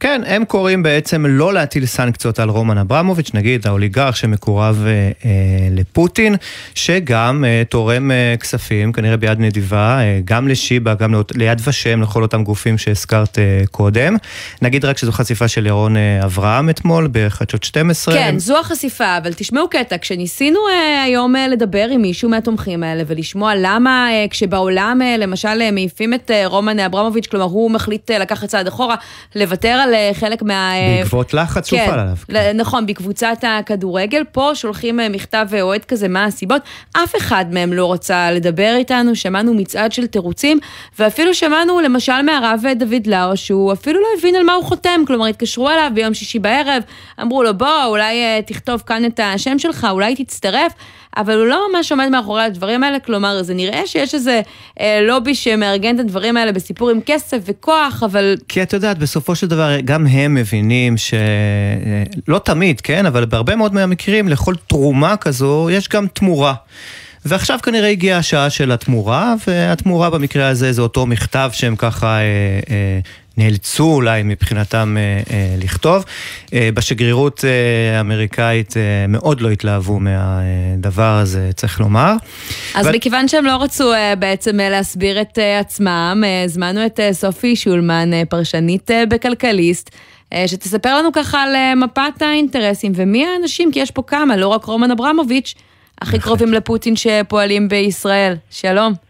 כן, הם קוראים בעצם לא להטיל סנקציות על רומן אברמוביץ', נגיד האוליגרך שמקורב אה, אה, לפוטין, שגם אה, תורם אה, כספים, כנראה ביד נדיבה, אה, גם לשיבא, גם ליד ושם, לכל אותם גופים שהזכרת אה, קודם. נגיד רק שזו חשיפה של ירון אה, אברהם אתמול בחדשות 12. כן, זו החשיפה, אבל תשמעו קטע, כשניסינו אה, היום אה, לדבר עם מישהו מהתומכים האלה ולשמוע למה אה, כשבעולם אה, למשל אה, מעיפים את אה, רומן אברמוביץ', כלומר הוא מחליט אה, לקחת צעד אחורה, לוותר על אה, חלק מה... בעקבות לחץ כן, שהופעל עליו. כן. נכון, בקבוצת הכדורגל. פה שולחים אה, מכתב אוהד כזה, מה הסיבות. אף אחד מהם לא רצה לדבר איתנו, שמענו מצעד של תירוצים, ואפילו שמענו למשל מהרב דוד לאו, שהוא אפילו לא הבין על מה הוא חותם, כלומר התקשרו אליו ביום שישי בערב, אמרו לו בוא, אולי תכתוב כאן את השם שלך, אולי תצטרף. אבל הוא לא ממש עומד מאחורי הדברים האלה, כלומר, זה נראה שיש איזה אה, לובי שמארגן את הדברים האלה בסיפור עם כסף וכוח, אבל... כי את יודעת, בסופו של דבר, גם הם מבינים ש... אה, לא תמיד, כן? אבל בהרבה מאוד מהמקרים, לכל תרומה כזו, יש גם תמורה. ועכשיו כנראה הגיעה השעה של התמורה, והתמורה במקרה הזה זה אותו מכתב שהם ככה אה, אה, נאלצו אולי מבחינתם אה, אה, לכתוב. אה, בשגרירות האמריקאית מאוד לא התלהבו מהדבר הזה, צריך לומר. אז ו... מכיוון שהם לא רצו בעצם להסביר את עצמם, הזמנו את סופי שולמן, פרשנית בכלכליסט. שתספר לנו ככה על מפת האינטרסים ומי האנשים, כי יש פה כמה, לא רק רומן אברמוביץ', הכי קרובים לפוטין שפועלים בישראל. שלום.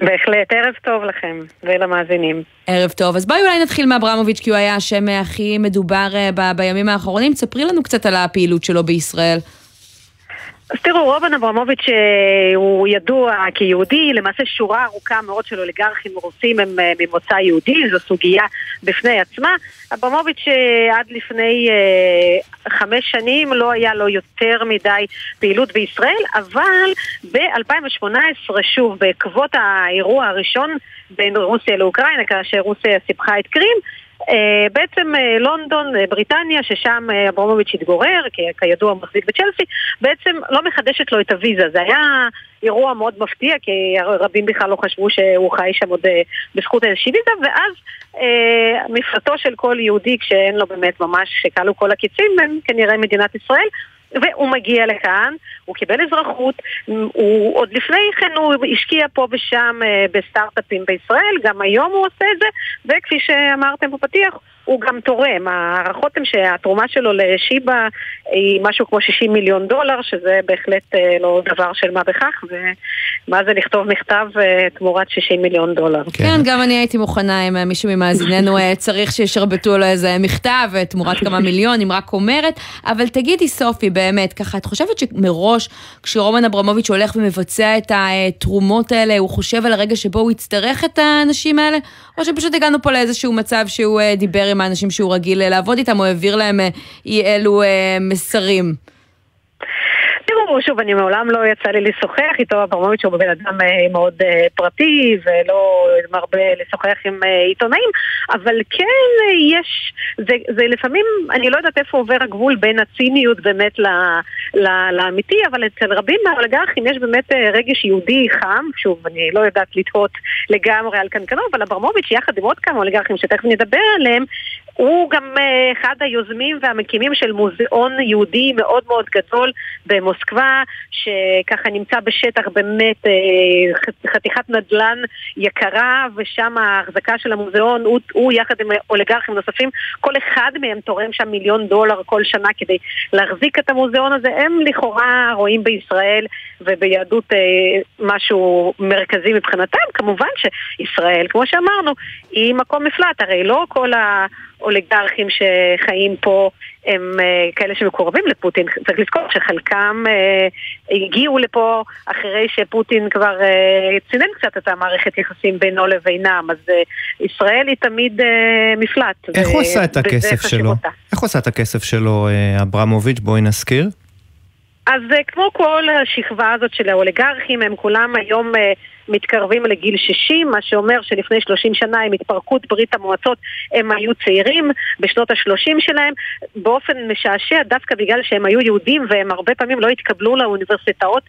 בהחלט, ערב טוב לכם ולמאזינים. ערב טוב. אז בואי אולי נתחיל מאברמוביץ', כי הוא היה השם הכי מדובר אה, ב- בימים האחרונים. תספרי לנו קצת על הפעילות שלו בישראל. אז תראו, רובן אברמוביץ' אה, הוא ידוע כיהודי, למעשה שורה ארוכה מאוד של אוליגרכים רוסים הם אה, ממוצא יהודי, זו סוגיה בפני עצמה. אברמוביץ' עד לפני חמש שנים לא היה לו יותר מדי פעילות בישראל, אבל ב-2018, שוב, בעקבות האירוע הראשון בין רוסיה לאוקראינה, כאשר רוסיה סיפחה את קרים, אה, בעצם אה, לונדון, אה, בריטניה, ששם אברמוביץ' התגורר, כידוע מחזיק בצ'לסי, בעצם לא מחדשת לו את הוויזה. זה היה אירוע מאוד מפתיע, כי רבים בכלל לא חשבו שהוא חי שם עוד בזכות איזושהי ויזה, ואז מפלטו של כל יהודי, כשאין לו באמת ממש, שכלו כל הקיצים, הם כנראה מדינת ישראל. והוא מגיע לכאן, הוא קיבל אזרחות, הוא עוד לפני כן הוא השקיע פה ושם אה, בסטארט-אפים בישראל, גם היום הוא עושה את זה, וכפי שאמרתם בפתיח, הוא גם תורם. ההערכות הן שהתרומה שלו לשיבא היא משהו כמו 60 מיליון דולר, שזה בהחלט אה, לא דבר של מה בכך, ומה זה לכתוב מכתב אה, תמורת 60 מיליון דולר. כן, כן גם אני הייתי מוכנה אם מישהו ממאזיננו צריך שישרבטו לו איזה מכתב תמורת כמה מיליונים, רק אומרת. אבל תגידי, סופי, באמת, ככה, את חושבת שמראש, כשרומן אברמוביץ' הולך ומבצע את התרומות האלה, הוא חושב על הרגע שבו הוא יצטרך את האנשים האלה? או שפשוט הגענו פה לאיזשהו מצב שהוא דיבר עם האנשים שהוא רגיל לעבוד איתם, או העביר להם אי אלו מסרים? תראו, שוב, אני מעולם לא יצא לי לשוחח איתו, אברמוביץ' הוא בן אדם אה, מאוד אה, פרטי ולא מרבה לשוחח עם אה, עיתונאים, אבל כן יש, זה, זה לפעמים, אני לא יודעת איפה עובר הגבול בין הציניות באמת ל, ל, לאמיתי, אבל אצל רבים מהאולגרכים יש באמת רגש יהודי חם, שוב, אני לא יודעת לתהות לגמרי על קנקנו, אבל אברמוביץ' יחד עם עוד כמה אוליגרכים שתכף נדבר עליהם, הוא גם אחד היוזמים והמקימים של מוזיאון יהודי מאוד מאוד גדול במוסקבה, שככה נמצא בשטח באמת חתיכת נדל"ן יקרה, ושם ההחזקה של המוזיאון, הוא, הוא יחד עם אוליגרכים נוספים, כל אחד מהם תורם שם מיליון דולר כל שנה כדי להחזיק את המוזיאון הזה. הם לכאורה רואים בישראל וביהדות משהו מרכזי מבחינתם. כמובן שישראל, כמו שאמרנו, היא מקום מפלט, הרי לא כל ה... אוליגרכים שחיים פה הם uh, כאלה שמקורבים לפוטין. צריך לזכור שחלקם uh, הגיעו לפה אחרי שפוטין כבר uh, צינן קצת את המערכת יחסים בינו לבינם, אז ישראל היא תמיד מפלט. איך הוא עשה את הכסף שלו? איך הוא עשה את הכסף שלו, אברמוביץ'? בואי נזכיר. אז כמו כל השכבה הזאת של האוליגרכים, הם כולם היום... מתקרבים לגיל 60, מה שאומר שלפני 30 שנה עם התפרקות ברית המועצות הם היו צעירים בשנות ה-30 שלהם, באופן משעשע דווקא בגלל שהם היו יהודים והם הרבה פעמים לא התקבלו לאוניברסיטאות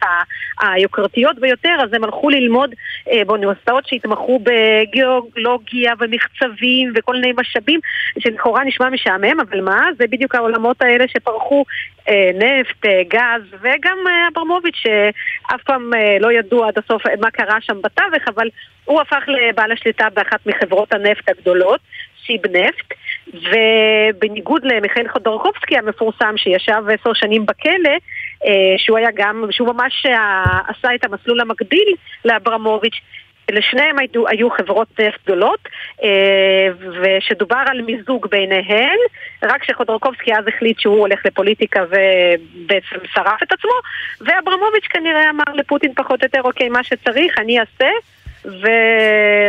היוקרתיות ביותר, אז הם הלכו ללמוד אה, באוניברסיטאות שהתמחו בגיאולוגיה ומחצבים וכל מיני משאבים, שלכאורה נשמע משעמם, אבל מה? זה בדיוק העולמות האלה שפרחו אה, נפט, אה, גז, וגם אברמוביץ' שאף פעם לא ידעו עד הסוף מה קרה שם. שם בתווך, אבל הוא הפך לבעל השליטה באחת מחברות הנפט הגדולות, שיב נפט, ובניגוד למיכאל חודורקובסקי המפורסם שישב עשר שנים בכלא, אה, שהוא היה גם, שהוא ממש אה, עשה את המסלול המקביל לאברמוביץ', לשניהם היו, היו חברות נפט גדולות, אה, ושדובר על מיזוג ביניהן, רק שחודורקובסקי אז החליט שהוא הולך לפוליטיקה ובעצם שרף את עצמו, ואברמוביץ' כנראה אמר לפוטין פחות או יותר, אוקיי, מה שצריך, אני אעשה. ו...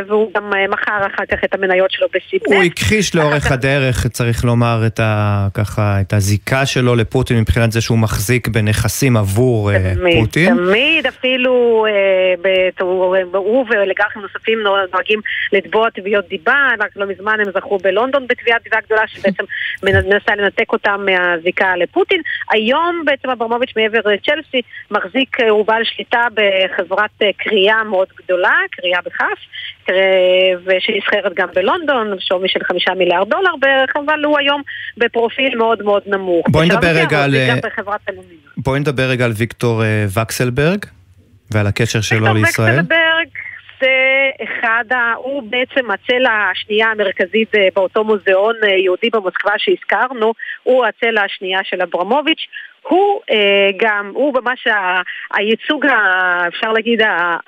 והוא גם אה, מכר אחר כך את המניות שלו בסיפנט. הוא הכחיש לאורך. הדרך, צריך לומר, את, ה... ככה, את הזיקה שלו לפוטין מבחינת זה שהוא מחזיק בנכסים עבור אה, תמיד, פוטין. תמיד, אפילו אה. הוא ולגחים נוספים נוהגים לתבוע תביעות דיבה, רק לא מזמן הם זכו בלונדון בתביעת דיבה גדולה שבעצם מנסה לנתק אותם מהזיקה לפוטין. היום בעצם אברמוביץ' מעבר לצ'לסי מחזיק, הוא בעל שליטה בחברת קריאה מאוד גדולה. קריאה בכף, ושנסחרת גם בלונדון, שווי של חמישה מיליארד דולר בערך, אבל הוא היום בפרופיל מאוד מאוד נמוך. בואי נדבר רגע על... בואי נדבר רגע על ויקטור אה, וקסלברג ועל הקשר שלו לישראל. וקסלברג זה אחד, ה... הוא בעצם הצלע השנייה המרכזית אה, באותו מוזיאון אה, יהודי במוסקבה שהזכרנו, הוא הצלע השנייה של אברמוביץ'. הוא אה, גם, הוא ממש ה, הייצוג, ה, אפשר להגיד,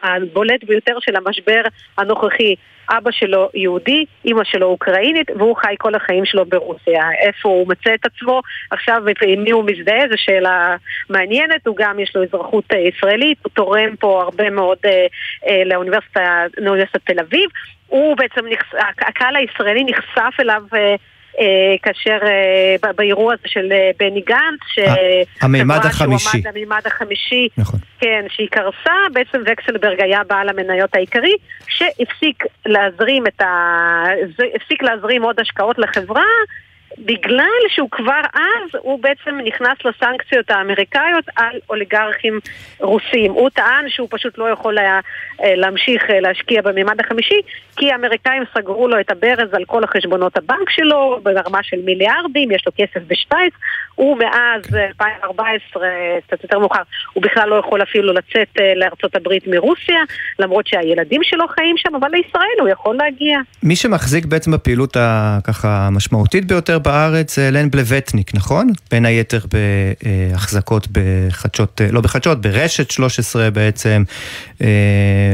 הבולט ביותר של המשבר הנוכחי. אבא שלו יהודי, אימא שלו אוקראינית, והוא חי כל החיים שלו ברוסיה. איפה הוא מצא את עצמו עכשיו ועם מי הוא מזדהה, זו שאלה מעניינת. הוא גם, יש לו אזרחות אה, ישראלית, הוא תורם פה הרבה מאוד אה, אה, לאוניברסיטת תל אביב. הוא בעצם, נחש... הקהל הישראלי נחשף אליו אה, כאשר אה, באירוע הזה של אה, בני גנץ, המימד החמישי. המימד החמישי, נכון. כן, שהיא קרסה, בעצם וקסלברג היה בעל המניות העיקרי, שהפסיק להזרים את ה... הפסיק להזרים עוד השקעות לחברה. בגלל שהוא כבר אז, הוא בעצם נכנס לסנקציות האמריקאיות על אוליגרכים רוסים. הוא טען שהוא פשוט לא יכול היה אה, להמשיך אה, להשקיע בממד החמישי, כי האמריקאים סגרו לו את הברז על כל החשבונות הבנק שלו, ברמה של מיליארדים, יש לו כסף בשוויץ. הוא מאז 2014, קצת יותר מאוחר, הוא בכלל לא יכול אפילו לצאת לארצות הברית מרוסיה, למרות שהילדים שלו חיים שם, אבל לישראל הוא יכול להגיע. מי שמחזיק בעצם בפעילות הככה המשמעותית ביותר בארץ זה לן בלווטניק, נכון? בין היתר בהחזקות בחדשות, לא בחדשות, ברשת 13 בעצם,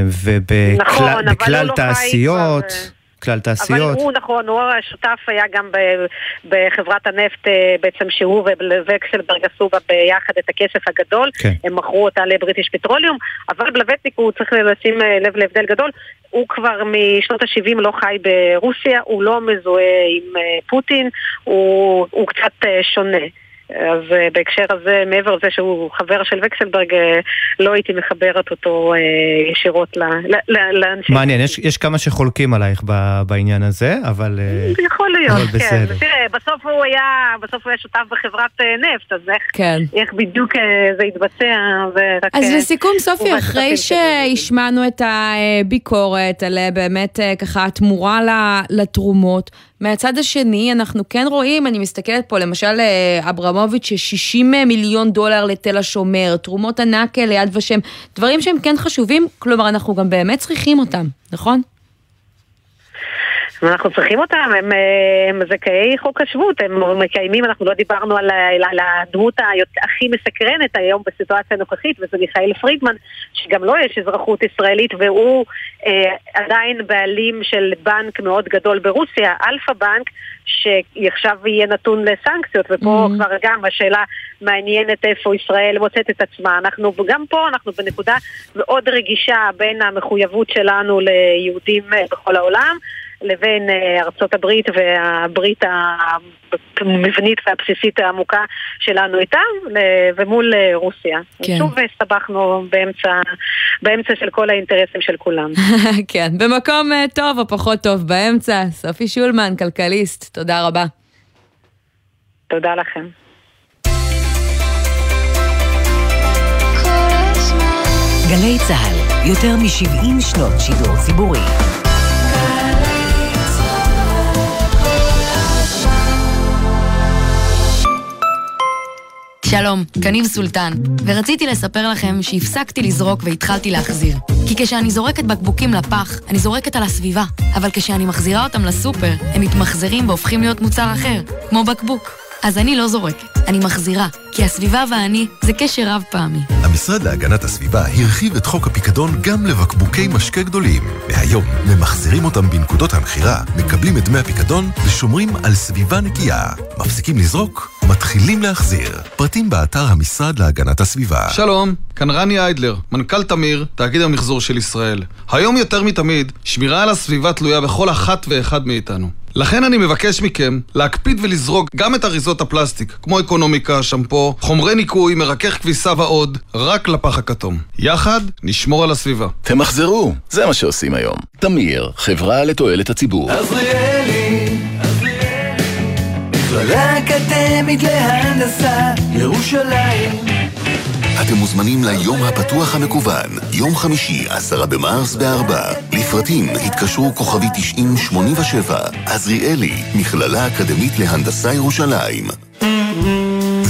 ובכלל נכון, לא תעשיות. כבר... כלל תעשיות. אבל הוא, נכון, הוא השותף היה גם בחברת הנפט אה, בעצם שהוא ווקסלברג עשו בה ביחד את הכסף הגדול. כן. הם מכרו אותה לבריטיש פטרוליום, אבל בלווטניק הוא צריך לשים אה, לב להבדל גדול. הוא כבר משנות ה-70 לא חי ברוסיה, הוא לא מזוהה עם אה, פוטין, הוא, הוא קצת שונה. אז uh, בהקשר הזה, מעבר לזה שהוא חבר של וקסלברג, uh, לא הייתי מחברת אותו uh, ישירות לאנשים. מעניין, יש, יש כמה שחולקים עלייך בעניין הזה, אבל uh, יכול להיות, אבל כן. בסדר. תראה, בסוף הוא היה, בסוף הוא היה שותף בחברת uh, נפט, אז איך, כן. איך בדיוק uh, זה יתבצע, ורק... אז לסיכום, סופי, אחרי שהשמענו את הביקורת על באמת ככה התמורה לתרומות, מהצד השני, אנחנו כן רואים, אני מסתכלת פה, למשל אה, אברמוביץ', ש-60 מיליון דולר לתל השומר, תרומות ענק ליד ושם, דברים שהם כן חשובים, כלומר, אנחנו גם באמת צריכים אותם, נכון? אנחנו צריכים אותם, הם, הם זכאי חוק השבות, הם מקיימים, אנחנו לא דיברנו על, על הדמות הכי מסקרנת היום בסיטואציה הנוכחית, וזה מיכאל פרידמן, שגם לו יש אזרחות ישראלית, והוא אה, עדיין בעלים של בנק מאוד גדול ברוסיה, אלפא בנק, שעכשיו יהיה נתון לסנקציות, ופה mm-hmm. כבר גם השאלה מעניינת איפה ישראל מוצאת את עצמה. אנחנו, גם פה אנחנו בנקודה מאוד רגישה בין המחויבות שלנו ליהודים אה, בכל העולם, לבין אה, ארצות הברית והברית המבנית והבסיסית העמוקה שלנו איתם, ומול אה, רוסיה. כן. שוב הסתבכנו באמצע, באמצע של כל האינטרסים של כולם. כן, במקום אה, טוב או פחות טוב באמצע. סופי שולמן, כלכליסט, תודה רבה. תודה לכם. גלי צה"ל, יותר מ-70 שנות שידור ציבורי. שלום, קניב סולטן, ורציתי לספר לכם שהפסקתי לזרוק והתחלתי להחזיר. כי כשאני זורקת בקבוקים לפח, אני זורקת על הסביבה, אבל כשאני מחזירה אותם לסופר, הם מתמחזרים והופכים להיות מוצר אחר, כמו בקבוק. אז אני לא זורקת, אני מחזירה, כי הסביבה ואני זה קשר רב פעמי. המשרד להגנת הסביבה הרחיב את חוק הפיקדון גם לבקבוקי משקה גדולים. מהיום ממחזירים אותם בנקודות המכירה, מקבלים את דמי הפיקדון ושומרים על סביבה נקייה. מפסיקים לזרוק, מתחילים להחזיר. פרטים באתר המשרד להגנת הסביבה. שלום, כאן רני איידלר, מנכ"ל תמיר, תאגיד המחזור של ישראל. היום יותר מתמיד, שמירה על הסביבה תלויה בכל אחת ואחד מאיתנו. לכן אני מבקש מכם להקפיד ולזרוק גם את אריזות הפלסטיק, כמו אקונומיקה, שמפו, חומרי ניקוי, מרכך כביסה ועוד, רק לפח הכתום. יחד נשמור על הסביבה. תמחזרו, זה מה שעושים היום. תמיר, חברה לתועלת הציבור. עזריאלי, עזריאלי, מכללה אקדמית להנדסה, ירושלים. אתם מוזמנים ליום הפתוח המקוון, יום חמישי, עשרה במרס בארבע. לפרטים התקשרו כוכבי 9087, עזריאלי, מכללה אקדמית להנדסה ירושלים.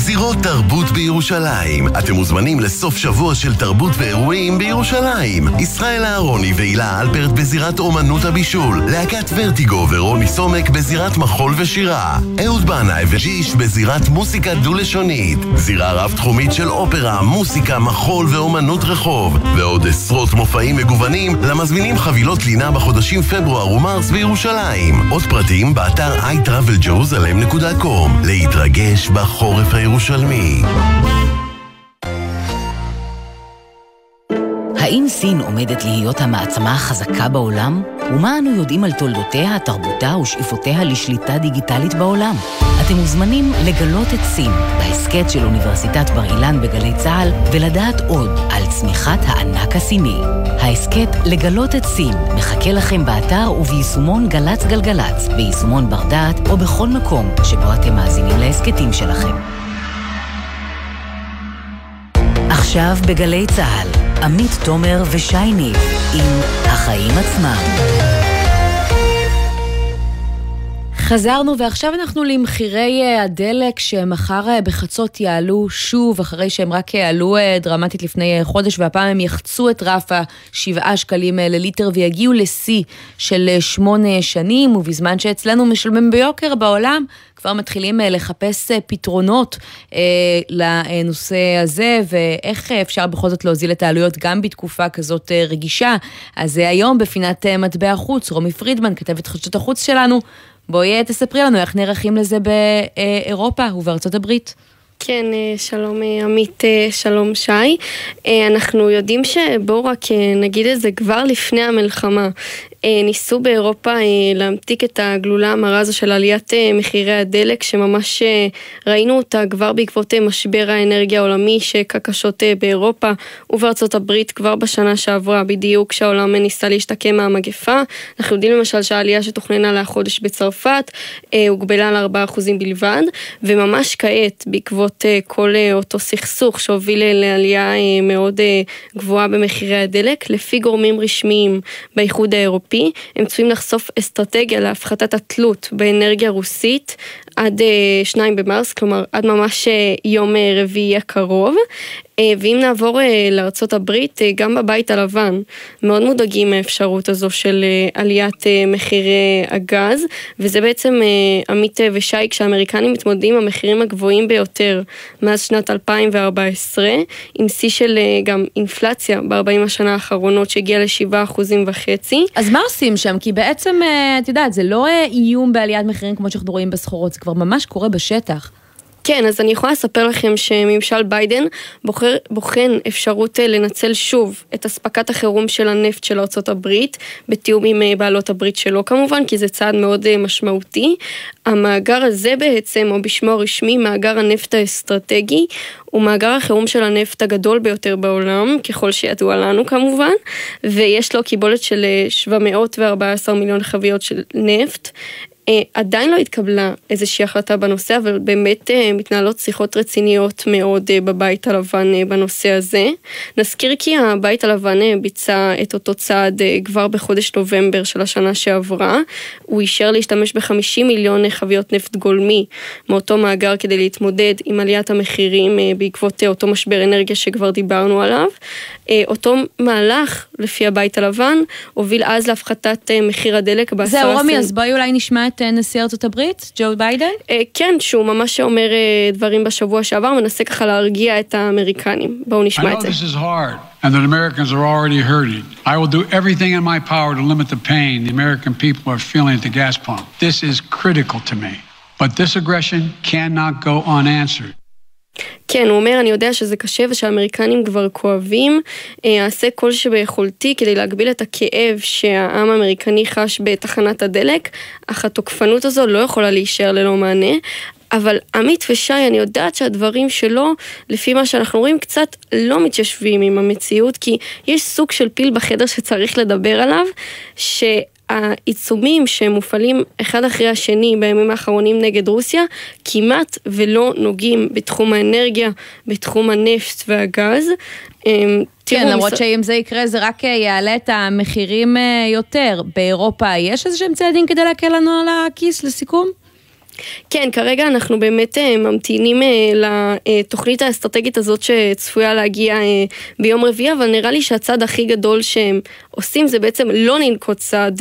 זירות תרבות בירושלים. אתם מוזמנים לסוף שבוע של תרבות ואירועים בירושלים. ישראל אהרוני והילה אלפרט בזירת אומנות הבישול. להקת ורטיגו ורוני סומק בזירת מחול ושירה. אהוד בנאי וג'יש בזירת מוסיקה דו-לשונית. זירה רב-תחומית של אופרה, מוסיקה, מחול ואומנות רחוב. ועוד עשרות מופעים מגוונים למזמינים חבילות לינה בחודשים פברואר ומרס בירושלים. עוד פרטים באתר iTravelJerusalem.com להתרגש בחורף הירושלמי. האם סין עומדת להיות המעצמה החזקה בעולם? ומה אנו יודעים על תולדותיה, תרבותה ושאיפותיה לשליטה דיגיטלית בעולם? אתם מוזמנים לגלות את סין בהסכת של אוניברסיטת בר אילן בגלי צה"ל ולדעת עוד על צמיחת הענק הסיני. ההסכת לגלות את סין מחכה לכם באתר וביישומון גל"צ גלגלצ, ביישומון בר דעת או בכל מקום שבו אתם מאזינים להסכתים שלכם. עכשיו בגלי צה"ל, עמית תומר ושי ניב עם החיים עצמם. חזרנו ועכשיו אנחנו למחירי אה, הדלק שמחר אה, בחצות יעלו שוב אחרי שהם רק עלו אה, דרמטית לפני חודש והפעם הם יחצו את רף השבעה שקלים לליטר ויגיעו לשיא של שמונה שנים ובזמן שאצלנו משלמים ביוקר בעולם כבר מתחילים לחפש פתרונות לנושא הזה ואיך אפשר בכל זאת להוזיל את העלויות גם בתקופה כזאת רגישה. אז היום בפינת מטבע החוץ, רומי פרידמן, כתבת חדשות החוץ שלנו, בואי תספרי לנו איך נערכים לזה באירופה ובארצות הברית. כן, אה, שלום אה, עמית, אה, שלום שי. אנחנו יודעים שבואו רק נגיד את זה כבר לפני המלחמה. אה, ניסו באירופה אה, להמתיק את הגלולה המרה הזו של עליית אה, מחירי הדלק, שממש ראינו אותה כבר בעקבות משבר האנרגיה העולמי שהכה קשות באירופה ובארצות הברית כבר בשנה שעברה, בדיוק כשהעולם ניסה להשתקם מהמגפה. אנחנו יודעים למשל שהעלייה שתוכננה לחודש בצרפת הוגבלה ל-4% בלבד, וממש כעת, בעקבות כל אותו סכסוך שהוביל לעלייה מאוד גבוהה במחירי הדלק, לפי גורמים רשמיים באיחוד האירופי, האירופי, הם צפויים לחשוף אסטרטגיה להפחתת התלות באנרגיה רוסית עד שניים במרס, כלומר עד ממש יום רביעי הקרוב. אה, ואם נעבור אה, לארצות הברית, אה, גם בבית הלבן מאוד מודאגים מהאפשרות הזו של עליית מחירי הגז, וזה בעצם עמית ושי, כשהאמריקנים מתמודדים עם המחירים הגבוהים ביותר מאז שנת 2014, עם שיא של גם אינפלציה ב-40 השנה האחרונות שהגיעה ל-7% וחצי. אז מה עושים שם? כי בעצם, את יודעת, זה לא איום בעליית מחירים כמו שאנחנו רואים בסחורות, כבר ממש קורה בשטח. כן, אז אני יכולה לספר לכם שממשל ביידן בוחר, בוחן אפשרות אה, לנצל שוב את אספקת החירום של הנפט של ארה"ב, בתיאום עם אה, בעלות הברית שלו כמובן, כי זה צעד מאוד אה, משמעותי. המאגר הזה בעצם, או בשמו הרשמי, מאגר הנפט האסטרטגי, הוא מאגר החירום של הנפט הגדול ביותר בעולם, ככל שידוע לנו כמובן, ויש לו קיבולת של 714 מיליון חביות של נפט. אה, עדיין לא התקבלה איזושהי החלטה בנושא, אבל באמת אה, מתנהלות שיחות רציניות מאוד אה, בבית הלבן בנושא הזה. נזכיר כי הבית הלבן ביצע את אותו צעד כבר בחודש נובמבר של השנה שעברה. הוא אישר להשתמש ב-50 מיליון חביות נפט גולמי מאותו מאגר כדי להתמודד עם עליית המחירים בעקבות אותו משבר אנרגיה שכבר דיברנו עליו. אותו מהלך, לפי הבית הלבן, הוביל אז להפחתת מחיר הדלק בעשרה... זהו, רומי, אז בואי אולי נשמע את נשיא ארצות הברית, ג'ו ביידן? כן, שהוא ממש אומר דברים בשבוע שעבר, מנסה ככה להרגיע את האמריקנים. בואו נשמע את זה. and that Americans are already hurting. I will do everything in my power to limit the pain the American people are feeling at the gas pump. This is critical to me. But this aggression cannot go unanswered. כן, הוא אומר, אני יודע שזה קשה ושהאמריקנים כבר כואבים, אה, אעשה כל שביכולתי כדי להגביל את הכאב שהעם האמריקני חש בתחנת הדלק, אך התוקפנות הזו לא יכולה להישאר ללא מענה. אבל עמית ושי, אני יודעת שהדברים שלו, לפי מה שאנחנו רואים, קצת לא מתיישבים עם המציאות, כי יש סוג של פיל בחדר שצריך לדבר עליו, ש... העיצומים שמופעלים אחד אחרי השני בימים האחרונים נגד רוסיה כמעט ולא נוגעים בתחום האנרגיה, בתחום הנפט והגז. אמ, כן, למרות שאם זה יקרה זה רק אה, יעלה את המחירים אה, יותר. באירופה יש איזה שהם צעדים כדי להקל לנו על הכיס לסיכום? כן, כרגע אנחנו באמת uh, ממתינים uh, לתוכנית האסטרטגית הזאת שצפויה להגיע uh, ביום רביעי, אבל נראה לי שהצעד הכי גדול שהם עושים זה בעצם לא לנקוט צעד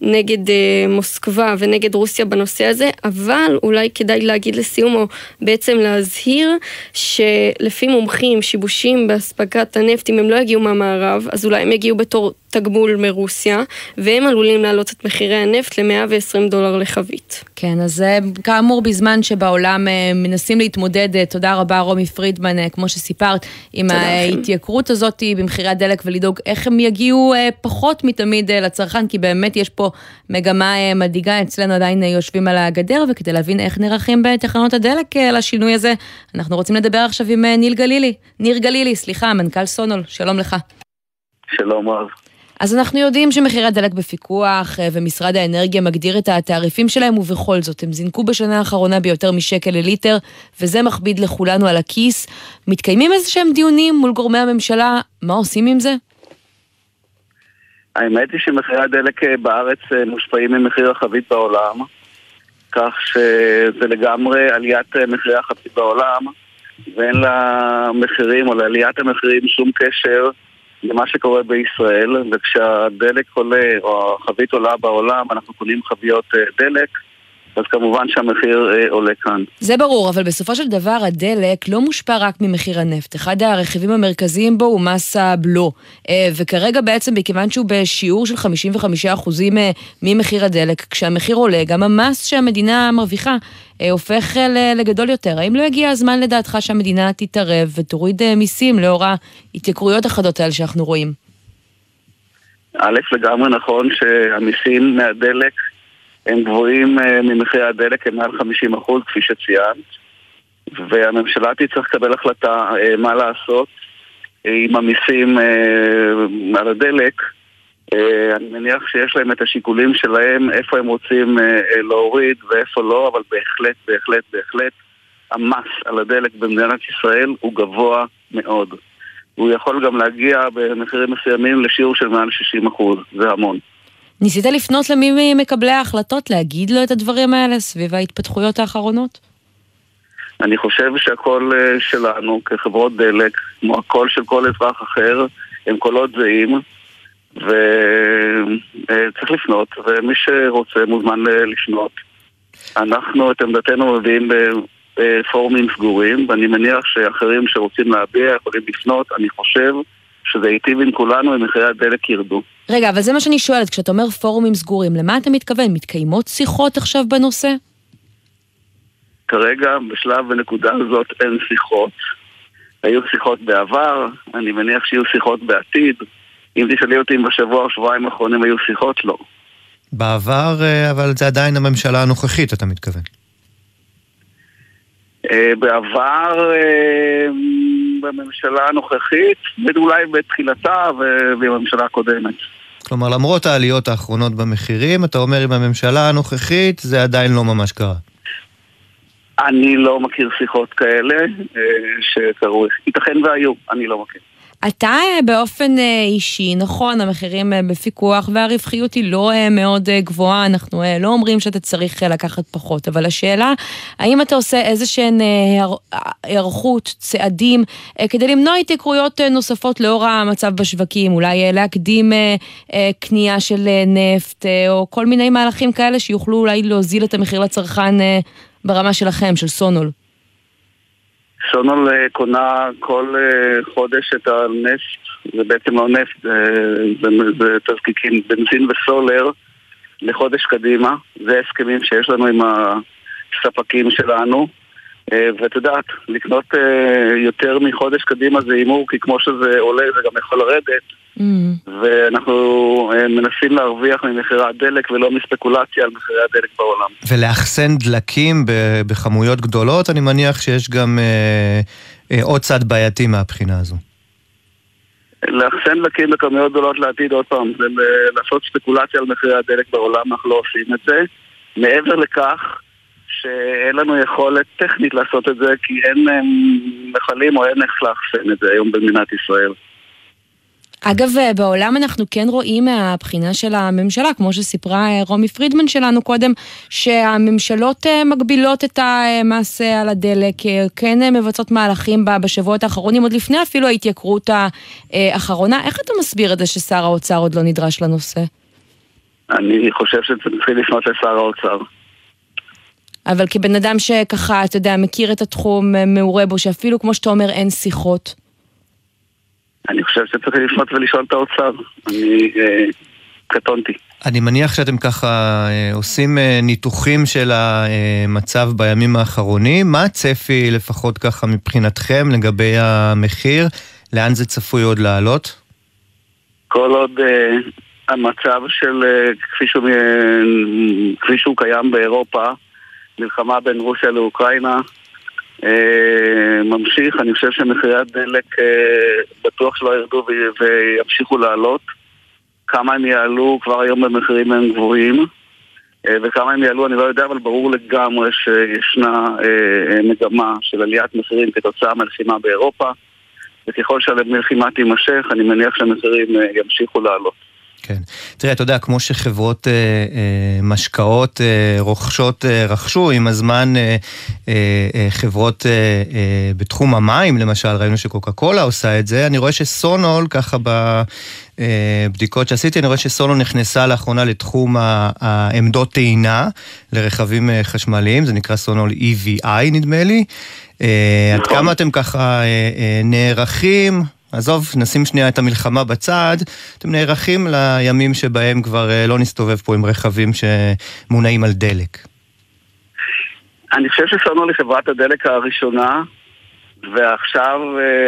נגד מוסקבה ונגד רוסיה בנושא הזה, אבל אולי כדאי להגיד לסיום, או בעצם להזהיר, שלפי מומחים, שיבושים באספקת הנפט, אם הם לא יגיעו מהמערב, אז אולי הם יגיעו בתור תגמול מרוסיה, והם עלולים להעלות את מחירי הנפט ל-120 דולר לחבית. כן, אז כאמור, בזמן שבעולם מנסים להתמודד, תודה רבה רומי פרידמן, כמו שסיפרת, עם ההתייקרות הזאת במחירי הדלק ולדאוג איך הם יגיעו פחות מתמיד לצרכן, כי באמת יש פה מגמה מדאיגה, אצלנו עדיין יושבים על הגדר, וכדי להבין איך נערכים בתחנות הדלק לשינוי הזה, אנחנו רוצים לדבר עכשיו עם ניל גלילי, ניר גלילי, סליחה, מנכ"ל סונול, שלום לך. שלום רב. אז אנחנו יודעים שמחירי הדלק בפיקוח ומשרד האנרגיה מגדיר את התעריפים שלהם ובכל זאת הם זינקו בשנה האחרונה ביותר משקל לליטר וזה מכביד לכולנו על הכיס. מתקיימים איזה שהם דיונים מול גורמי הממשלה, מה עושים עם זה? האמת היא שמחירי הדלק בארץ מושפעים ממחיר החבית בעולם כך שזה לגמרי עליית מחירי החבית בעולם ואין למחירים או לעליית המחירים שום קשר למה שקורה בישראל, וכשהדלק עולה, או החבית עולה בעולם, אנחנו קונים חביות דלק, אז כמובן שהמחיר עולה כאן. זה ברור, אבל בסופו של דבר הדלק לא מושפע רק ממחיר הנפט. אחד הרכיבים המרכזיים בו הוא מס הבלו. וכרגע בעצם, מכיוון שהוא בשיעור של 55% ממחיר הדלק, כשהמחיר עולה, גם המס שהמדינה מרוויחה הופך לגדול יותר. האם לא הגיע הזמן לדעתך שהמדינה תתערב ותוריד מיסים לאור ההתייקרויות החדות האלה שאנחנו רואים? א', לגמרי נכון שהמיסים מהדלק הם גבוהים ממחירי הדלק, הם מעל 50 אחוז, כפי שציינת, והממשלה תצטרך לקבל החלטה מה לעשות עם המיסים על הדלק. אני מניח שיש להם את השיקולים שלהם, איפה הם רוצים להוריד ואיפה לא, אבל בהחלט, בהחלט, בהחלט, המס על הדלק במדינת ישראל הוא גבוה מאוד. הוא יכול גם להגיע במחירים מסוימים לשיעור של מעל 60 אחוז, זה המון. ניסית לפנות למי ממקבלי ההחלטות, להגיד לו את הדברים האלה סביב ההתפתחויות האחרונות? אני חושב שהקול שלנו כחברות דלק, כמו הקול של כל אזרח אחר, הם קולות זהים, וצריך לפנות, ומי שרוצה מוזמן לפנות. אנחנו את עמדתנו מביאים בפורומים סגורים, ואני מניח שאחרים שרוצים להביע יכולים לפנות, אני חושב שזה ייטיב עם כולנו אם מחירי הדלק ירדו. רגע, אבל זה מה שאני שואלת, כשאתה אומר פורומים סגורים, למה אתה מתכוון? מתקיימות שיחות עכשיו בנושא? כרגע, בשלב ונקודה הזאת אין שיחות. היו שיחות בעבר, אני מניח שיהיו שיחות בעתיד. אם תשאלי אותי אם בשבוע או שבועיים האחרונים היו שיחות, לא. בעבר, אבל זה עדיין הממשלה הנוכחית, אתה מתכוון. בעבר, בממשלה הנוכחית, ואולי בתחילתה ועם הממשלה הקודמת. כלומר, למרות העליות האחרונות במחירים, אתה אומר עם הממשלה הנוכחית, זה עדיין לא ממש קרה. אני לא מכיר שיחות כאלה שקרו, ייתכן והיו, אני לא מכיר. אתה באופן אישי, נכון, המחירים בפיקוח והרווחיות היא לא מאוד גבוהה, אנחנו לא אומרים שאתה צריך לקחת פחות, אבל השאלה, האם אתה עושה איזה שהן היערכות, צעדים, כדי למנוע התייקרויות נוספות לאור המצב בשווקים, אולי להקדים קנייה של נפט, או כל מיני מהלכים כאלה שיוכלו אולי להוזיל את המחיר לצרכן ברמה שלכם, של סונול. סונול קונה כל חודש את הנפט, זה בעצם לא נפט, זה, זה תזקיקים, בנזין וסולר לחודש קדימה, זה הסכמים שיש לנו עם הספקים שלנו, ואת יודעת, לקנות יותר מחודש קדימה זה הימור, כי כמו שזה עולה זה גם יכול לרדת, mm. ואנחנו מנסים להרוויח ממחירי הדלק ולא מספקולציה על מחירי הדלק בעולם. ולאחסן דלקים בכמויות גדולות, אני מניח שיש גם אה, אה, עוד צד בעייתי מהבחינה הזו. לאחסן דלקים בכמויות גדולות לעתיד, עוד פעם, זה לעשות ספקולציה על מחירי הדלק בעולם, אנחנו לא עושים את זה. מעבר לכך, שאין לנו יכולת טכנית לעשות את זה, כי אין מכלים או אין איך לאחסן את זה היום במדינת ישראל. אגב, בעולם אנחנו כן רואים מהבחינה של הממשלה, כמו שסיפרה רומי פרידמן שלנו קודם, שהממשלות מגבילות את המס על הדלק, כן מבצעות מהלכים בשבועות האחרונים, עוד לפני אפילו ההתייקרות האחרונה. איך אתה מסביר את זה ששר האוצר עוד לא נדרש לנושא? אני חושב שצריכים לפנות לשר האוצר. אבל כבן אדם שככה, אתה יודע, מכיר את התחום, מעורה בו, שאפילו, כמו שאתה אומר, אין שיחות. אני חושב שצריך לפנות ולשאול את האוצר. אני אה, קטונתי. אני מניח שאתם ככה אה, עושים אה, ניתוחים של המצב בימים האחרונים. מה הצפי, לפחות ככה מבחינתכם, לגבי המחיר? לאן זה צפוי עוד לעלות? כל עוד uh, המצב של, uh, כפי, שהוא, uh, כפי שהוא קיים באירופה, מלחמה בין רוסיה לאוקראינה, uh, ממשיך. אני חושב שמחירי הדלק uh, בטוח שלא ירדו וימשיכו לעלות. כמה הם יעלו, כבר היום במחירים הם גבוהים. וכמה הם יעלו אני לא יודע, אבל ברור לגמרי שישנה מגמה של עליית מחירים כתוצאה מהלחימה באירופה. וככל שהלחימה תימשך, אני מניח שהמחירים אה, ימשיכו לעלות. כן. תראה, אתה יודע, כמו שחברות אה, אה, משקאות אה, רוכשות, אה, רכשו עם הזמן אה, אה, אה, חברות אה, אה, בתחום המים, למשל, ראינו שקוקה קולה עושה את זה, אני רואה שסונול, ככה בבדיקות אה, שעשיתי, אני רואה שסונול נכנסה לאחרונה לתחום העמדות טעינה לרכבים אה, חשמליים, זה נקרא סונול EVI נדמה לי. אה, עד כמה אתם ככה אה, אה, נערכים, עזוב, נשים שנייה את המלחמה בצד, אתם נערכים לימים שבהם כבר לא נסתובב פה עם רכבים שמונעים על דלק. אני חושב ששמנו לחברת הדלק הראשונה, ועכשיו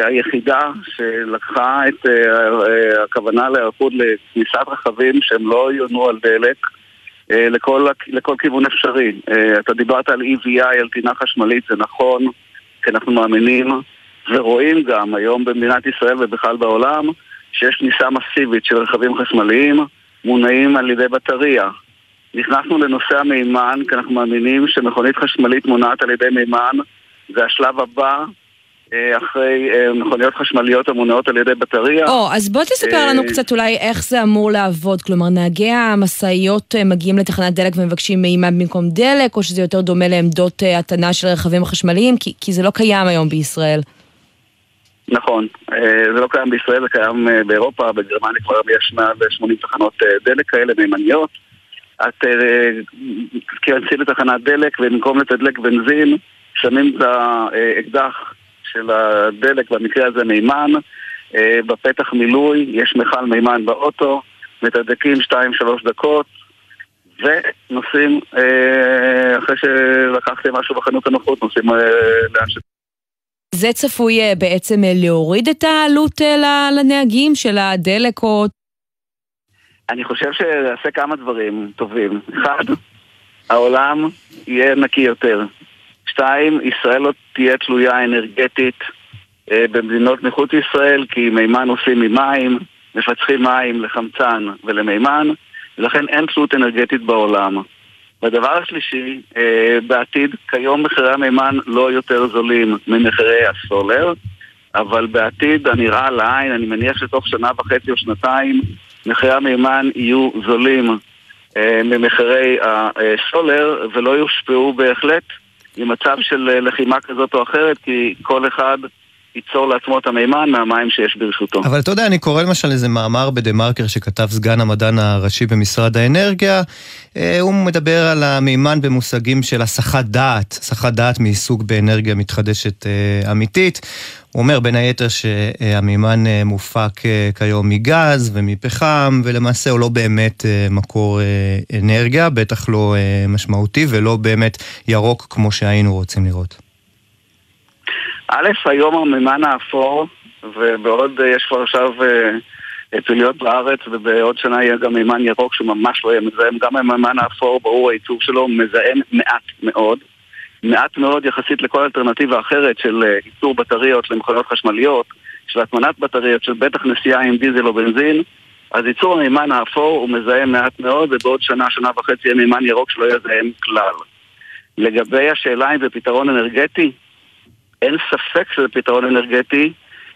היחידה שלקחה את הכוונה להיערכות לכניסת רכבים שהם לא יונו על דלק לכל, לכל כיוון אפשרי. אתה דיברת על EVI, על טינה חשמלית, זה נכון. כי אנחנו מאמינים ורואים גם היום במדינת ישראל ובכלל בעולם שיש כניסה מסיבית של רכבים חשמליים מונעים על ידי בטריה. נכנסנו לנושא המימן כי אנחנו מאמינים שמכונית חשמלית מונעת על ידי מימן זה השלב הבא אה, אחרי אה, מכוניות חשמליות המונעות על ידי בטריה. או, אז בוא תספר אה, לנו קצת אולי איך זה אמור לעבוד. כלומר, נהגי המשאיות מגיעים לתחנת דלק ומבקשים מימן במקום דלק, או שזה יותר דומה לעמדות הטענה של רכבים החשמליים? כי, כי זה לא קיים היום בישראל. נכון, זה לא קיים בישראל, זה קיים באירופה, בגרמניה כבר יש מעל 80 תחנות דלק כאלה, מימניות. את תיכנסי לתחנת דלק ובמקום לתדלק בנזין, שמים את האקדח של הדלק, במקרה הזה מימן, אה, בפתח מילוי, יש מכל מימן באוטו, מתדלקים 2-3 דקות, ונוסעים, אה, אחרי שלקחתי משהו בחנות הנוחות, נוסעים אה, לאן ש... זה צפוי בעצם להוריד את העלות לנהגים של הדלק או... אני חושב שיעשה כמה דברים טובים. אחד, העולם יהיה נקי יותר. שתיים, ישראל לא תהיה תלויה אנרגטית אה, במדינות מחוץ לישראל, כי מימן עושים ממים, מפצחים מים לחמצן ולמימן, ולכן אין תלות אנרגטית בעולם. והדבר השלישי, אה, בעתיד, כיום מחירי המימן לא יותר זולים ממחירי הסולר, אבל בעתיד הנראה לעין, אני מניח שתוך שנה וחצי או שנתיים, מחירי המימן יהיו זולים אה, ממחירי הסולר ולא יושפעו בהחלט ממצב של אה, לחימה כזאת או אחרת, כי כל אחד ייצור לעצמו את המימן מהמים שיש ברשותו. אבל אתה יודע, אני קורא למשל איזה מאמר בדה מרקר שכתב סגן המדען הראשי במשרד האנרגיה. אה, הוא מדבר על המימן במושגים של הסחת דעת, הסחת דעת מעיסוק באנרגיה מתחדשת אה, אמיתית. הוא אומר בין היתר שהמימן אה, מופק כיום מגז ומפחם, ולמעשה הוא לא באמת מקור אנרגיה, בטח לא משמעותי ולא באמת ירוק כמו שהיינו רוצים לראות. א', היום המימן האפור, ובעוד יש כבר עכשיו פעילויות בארץ, ובעוד שנה יהיה גם מימן ירוק שהוא ממש לא יהיה מזהם, גם המימן האפור, ברור העיצוב שלו מזהם מעט מאוד. מעט מאוד יחסית לכל אלטרנטיבה אחרת של אה, ייצור בטריות למכונות חשמליות, של הטמנת בטריות, של בטח נסיעה עם דיזל או בנזין, אז ייצור המימן האפור הוא מזהם מעט מאוד, ובעוד שנה, שנה וחצי יהיה מימן ירוק שלא יזהם כלל. לגבי השאלה אם זה פתרון אנרגטי, אין ספק שזה פתרון אנרגטי.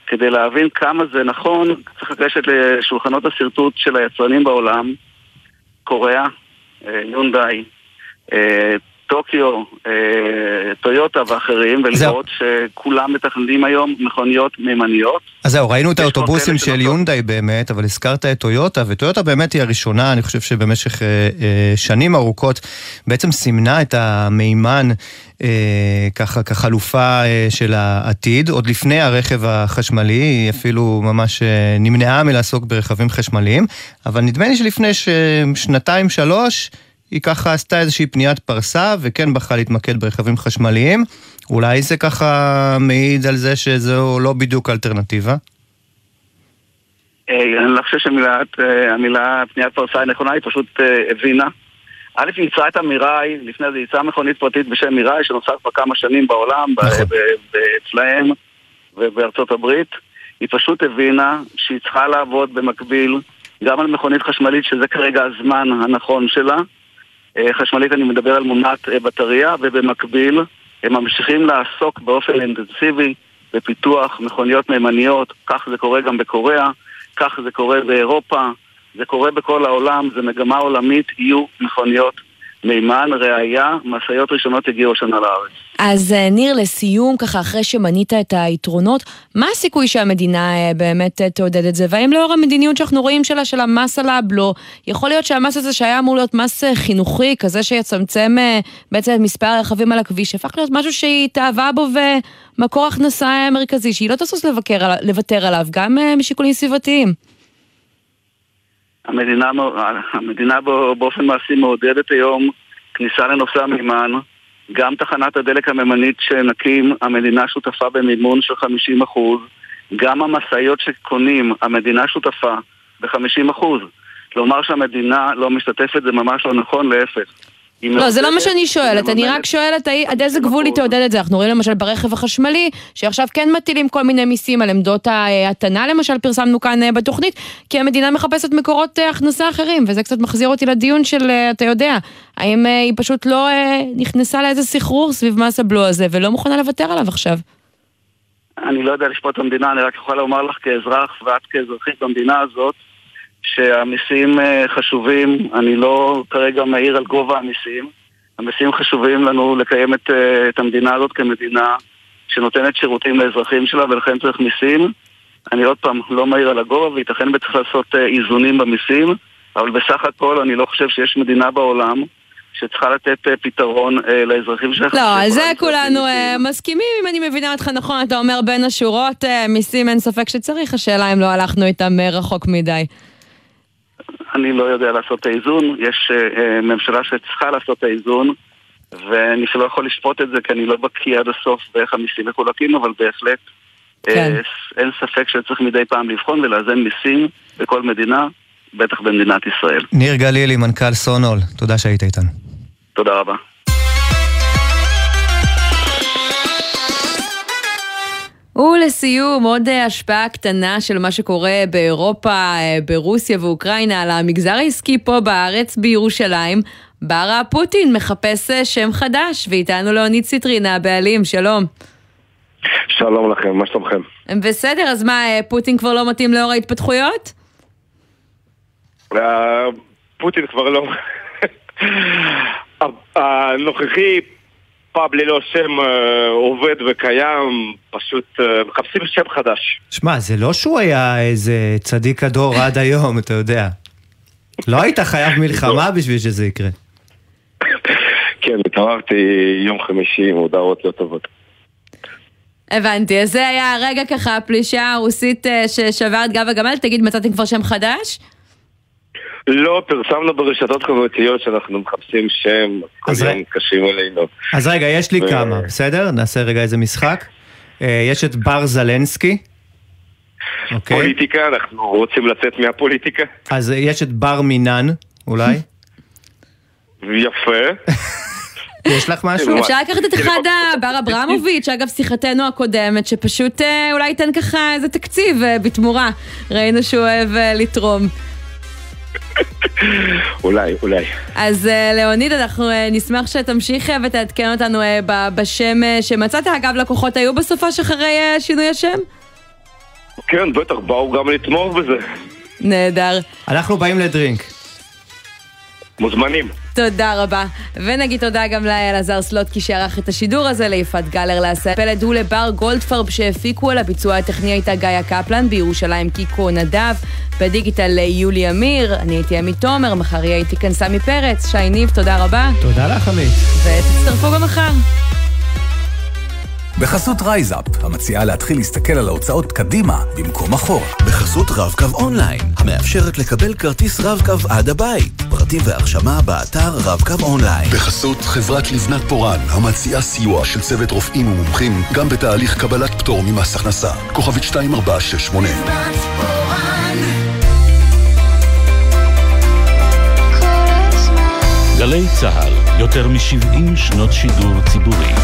כדי להבין כמה זה נכון, צריך לגשת לשולחנות השרטוט של היצרנים בעולם, קוריאה, אה, יונדאי, אה, טוקיו, אה, טויוטה ואחרים, ולראות שכולם מתכננים היום מכוניות מימניות. אז זהו, ראינו את האוטובוסים של. יונדאי באמת, אבל הזכרת את טויוטה, וטויוטה באמת היא הראשונה, אני חושב שבמשך אה, אה, שנים ארוכות בעצם סימנה את המימן אה, ככה כחלופה אה, של העתיד, עוד לפני הרכב החשמלי, היא אפילו ממש אה, נמנעה מלעסוק ברכבים חשמליים, אבל נדמה לי שלפני שנתיים, שלוש, היא ככה עשתה איזושהי פניית פרסה, וכן בחרה להתמקד ברכבים חשמליים. אולי זה ככה מעיד על זה שזו לא בדיוק אלטרנטיבה? אה, אני לא חושב שהמילה פניית פרסה היא נכונה, היא פשוט אה, הבינה. א', היא ייצרה את המיראי, לפני זה ייצרה מכונית פרטית בשם מיראי, שנוסעת כבר כמה שנים בעולם, ב- אצלהם ובארצות הברית. היא פשוט הבינה שהיא צריכה לעבוד במקביל גם על מכונית חשמלית, שזה כרגע הזמן הנכון שלה. אה, חשמלית אני מדבר על מונעת אה, בטריה, ובמקביל הם ממשיכים לעסוק באופן אינטנסיבי בפיתוח מכוניות מימניות, כך זה קורה גם בקוריאה, כך זה קורה באירופה, זה קורה בכל העולם, זה מגמה עולמית, יהיו מכוניות מימן, ראיה, משאיות ראשונות הגיעו השנה לארץ. אז אה, ניר, לסיום, ככה אחרי שמנית את היתרונות, מה הסיכוי שהמדינה אה, באמת אה, תעודד את זה? והאם לאור המדיניות שאנחנו רואים שלה, של המס על הבלו, יכול להיות שהמס הזה שהיה אמור להיות מס חינוכי, כזה שיצמצם בעצם את מספר הרכבים על הכביש, הפך להיות משהו שהיא התאהבה בו ומקור הכנסה מרכזי, שהיא לא תסוס לוותר עליו, גם משיקולים סביבתיים. המדינה, המדינה באופן מעשי מעודדת היום כניסה לנושא המימן. גם תחנת הדלק הממנית שנקים, המדינה שותפה במימון של 50%. גם המשאיות שקונים, המדינה שותפה ב-50%. לומר שהמדינה לא משתתפת זה ממש לא נכון, להפך. היא לא, זה לא מה שאני שואלת, אני רק שואלת עד איזה גבול היא תעודד את זה. אנחנו רואים למשל ברכב החשמלי, שעכשיו כן מטילים כל מיני מיסים על עמדות ההטענה, למשל פרסמנו כאן אה, בתוכנית, כי המדינה מחפשת מקורות אה, הכנסה אחרים, וזה קצת מחזיר אותי לדיון של, אה, אתה יודע, האם אה, היא פשוט לא אה, נכנסה לאיזה סחרור סביב מס הבלו הזה, ולא מוכנה לוותר עליו עכשיו. אני לא יודע לשפוט את המדינה, אני רק יכול לומר לך כאזרח ואת כאזרחית במדינה הזאת שהמיסים אה, חשובים, אני לא כרגע מעיר על גובה המיסים. המיסים חשובים לנו לקיים את, אה, את המדינה הזאת כמדינה שנותנת שירותים לאזרחים שלה ולכן צריך מיסים. אני עוד פעם לא מעיר על הגובה וייתכן וצריך לעשות אה, איזונים במיסים, אבל בסך הכל אני לא חושב שיש מדינה בעולם שצריכה לתת פתרון לאזרחים שלה. לא, על זה כולנו מסכימים, אם אני מבינה אותך נכון, אתה אומר בין השורות, מיסים אין ספק שצריך, השאלה אם לא הלכנו איתם רחוק מדי. אני לא יודע לעשות את האיזון, יש אה, אה, ממשלה שצריכה לעשות את האיזון ואני שלא יכול לשפוט את זה כי אני לא בקיא עד הסוף באיך המיסים מחולקים, אבל בהחלט אה, כן. אין ספק שצריך מדי פעם לבחון ולאזן מיסים בכל מדינה, בטח במדינת ישראל. ניר גלילי, מנכ"ל סונול, תודה שהיית איתנו. תודה רבה. ולסיום, עוד אה, השפעה קטנה של מה שקורה באירופה, אה, ברוסיה ואוקראינה על המגזר העסקי פה בארץ, בירושלים. ברה פוטין מחפש אה, שם חדש, ואיתנו לאוניד ציטרינה, הבעלים, שלום. שלום לכם, מה שלומכם? בסדר, אז מה, פוטין כבר לא מתאים לאור ההתפתחויות? פוטין כבר לא... הנוכחי פאב ללא שם אה, עובד וקיים, פשוט אה, מחפשים שם חדש. שמע, זה לא שהוא היה איזה צדיק הדור עד היום, אתה יודע. לא היית חייב מלחמה בשביל שזה יקרה. כן, התעוררתי יום חמישי עם הודעות לא טובות. הבנתי, אז זה היה הרגע ככה, הפלישה הרוסית אה, ששבר את גב הגמל. תגיד, מצאתם כבר שם חדש? לא, פרסמנו ברשתות חברתיות שאנחנו מחפשים שם, כל אז יום מתקשרים אלינו. אז רגע, יש לי ו- כמה, בסדר? נעשה רגע איזה משחק. אה, יש את בר זלנסקי. אוקיי. פוליטיקה, אנחנו רוצים לצאת מהפוליטיקה. אז יש את בר מינן, אולי. יפה. יש לך משהו? אפשר לקחת את אחד הבר אברמוביץ', אגב שיחתנו הקודמת, שפשוט אה, אולי ייתן ככה איזה תקציב אה, בתמורה. ראינו שהוא אוהב לתרום. אולי, אולי. אז אה, ליאוניד, אנחנו אה, נשמח שתמשיך אה, ותעדכן אותנו בשם שמצאת. אגב, לקוחות היו בסופש אחרי אה, שינוי השם? כן, בטח, באו גם לתמוך בזה. נהדר. אנחנו באים לדרינק. מוזמנים. תודה רבה. ונגיד תודה גם לאלעזר סלוטקי שערך את השידור הזה, ליפעת גלר לעשה פלד ולבר גולדפרב שהפיקו על הביצוע הטכני הייתה גיא קפלן, בירושלים קיקו נדב, בדיגיטל יולי אמיר, אני הייתי עמית תומר, מחר יהיה איתי כאן סמי פרץ, שי ניב, תודה רבה. תודה לך עמית. ותצטרפו גם מחר. בחסות רייזאפ, המציעה להתחיל להסתכל על ההוצאות קדימה במקום אחורה. בחסות רב-קו אונליין, המאפשרת לקבל כרטיס רב-קו עד הבית. פרטים והרשמה באתר רב-קו אונליין. בחסות חברת לבנת פורן, המציעה סיוע של צוות רופאים ומומחים, גם בתהליך קבלת פטור ממס הכנסה. כוכבית 2468. גלי צה"ל, יותר מ-70 שנות שידור ציבורי.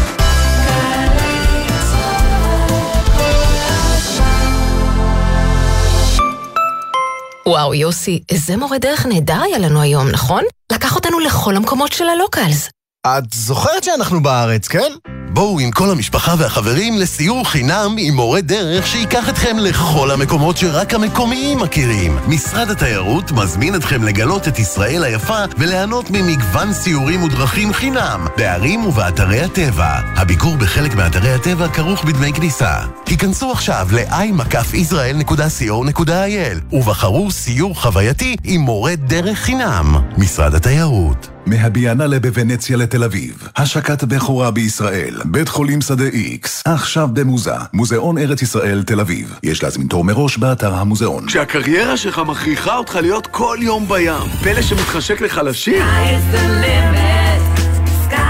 וואו, יוסי, איזה מורה דרך נהדר היה לנו היום, נכון? לקח אותנו לכל המקומות של הלוקלס. את זוכרת שאנחנו בארץ, כן? בואו עם כל המשפחה והחברים לסיור חינם עם מורה דרך שייקח אתכם לכל המקומות שרק המקומיים מכירים. משרד התיירות מזמין אתכם לגלות את ישראל היפה וליהנות ממגוון סיורים ודרכים חינם בערים ובאתרי הטבע. הביקור בחלק מאתרי הטבע כרוך בדמי כניסה. היכנסו עכשיו ל-i-israel.co.il ובחרו סיור חווייתי עם מורה דרך חינם. משרד התיירות מהביאנלה בוונציה לתל אביב, השקת בכורה בישראל, בית חולים שדה איקס, עכשיו במוזה, מוזיאון ארץ ישראל תל אביב. יש להזמין תור מראש באתר המוזיאון. כשהקריירה שלך מכריחה אותך להיות כל יום בים, פלא שמתחשק לך לשיר?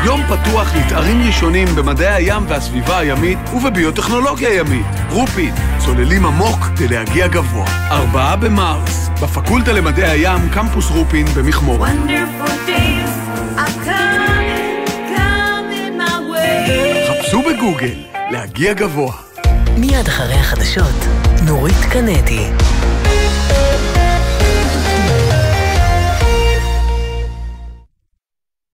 יום פתוח לתארים ראשונים במדעי הים והסביבה הימית ובביוטכנולוגיה ימית. רופין, צוללים עמוק כדי להגיע גבוה. ארבעה במרס, בפקולטה למדעי הים, קמפוס רופין במכמורת. חפשו בגוגל, להגיע גבוה. מיד אחרי החדשות, נורית קנדי.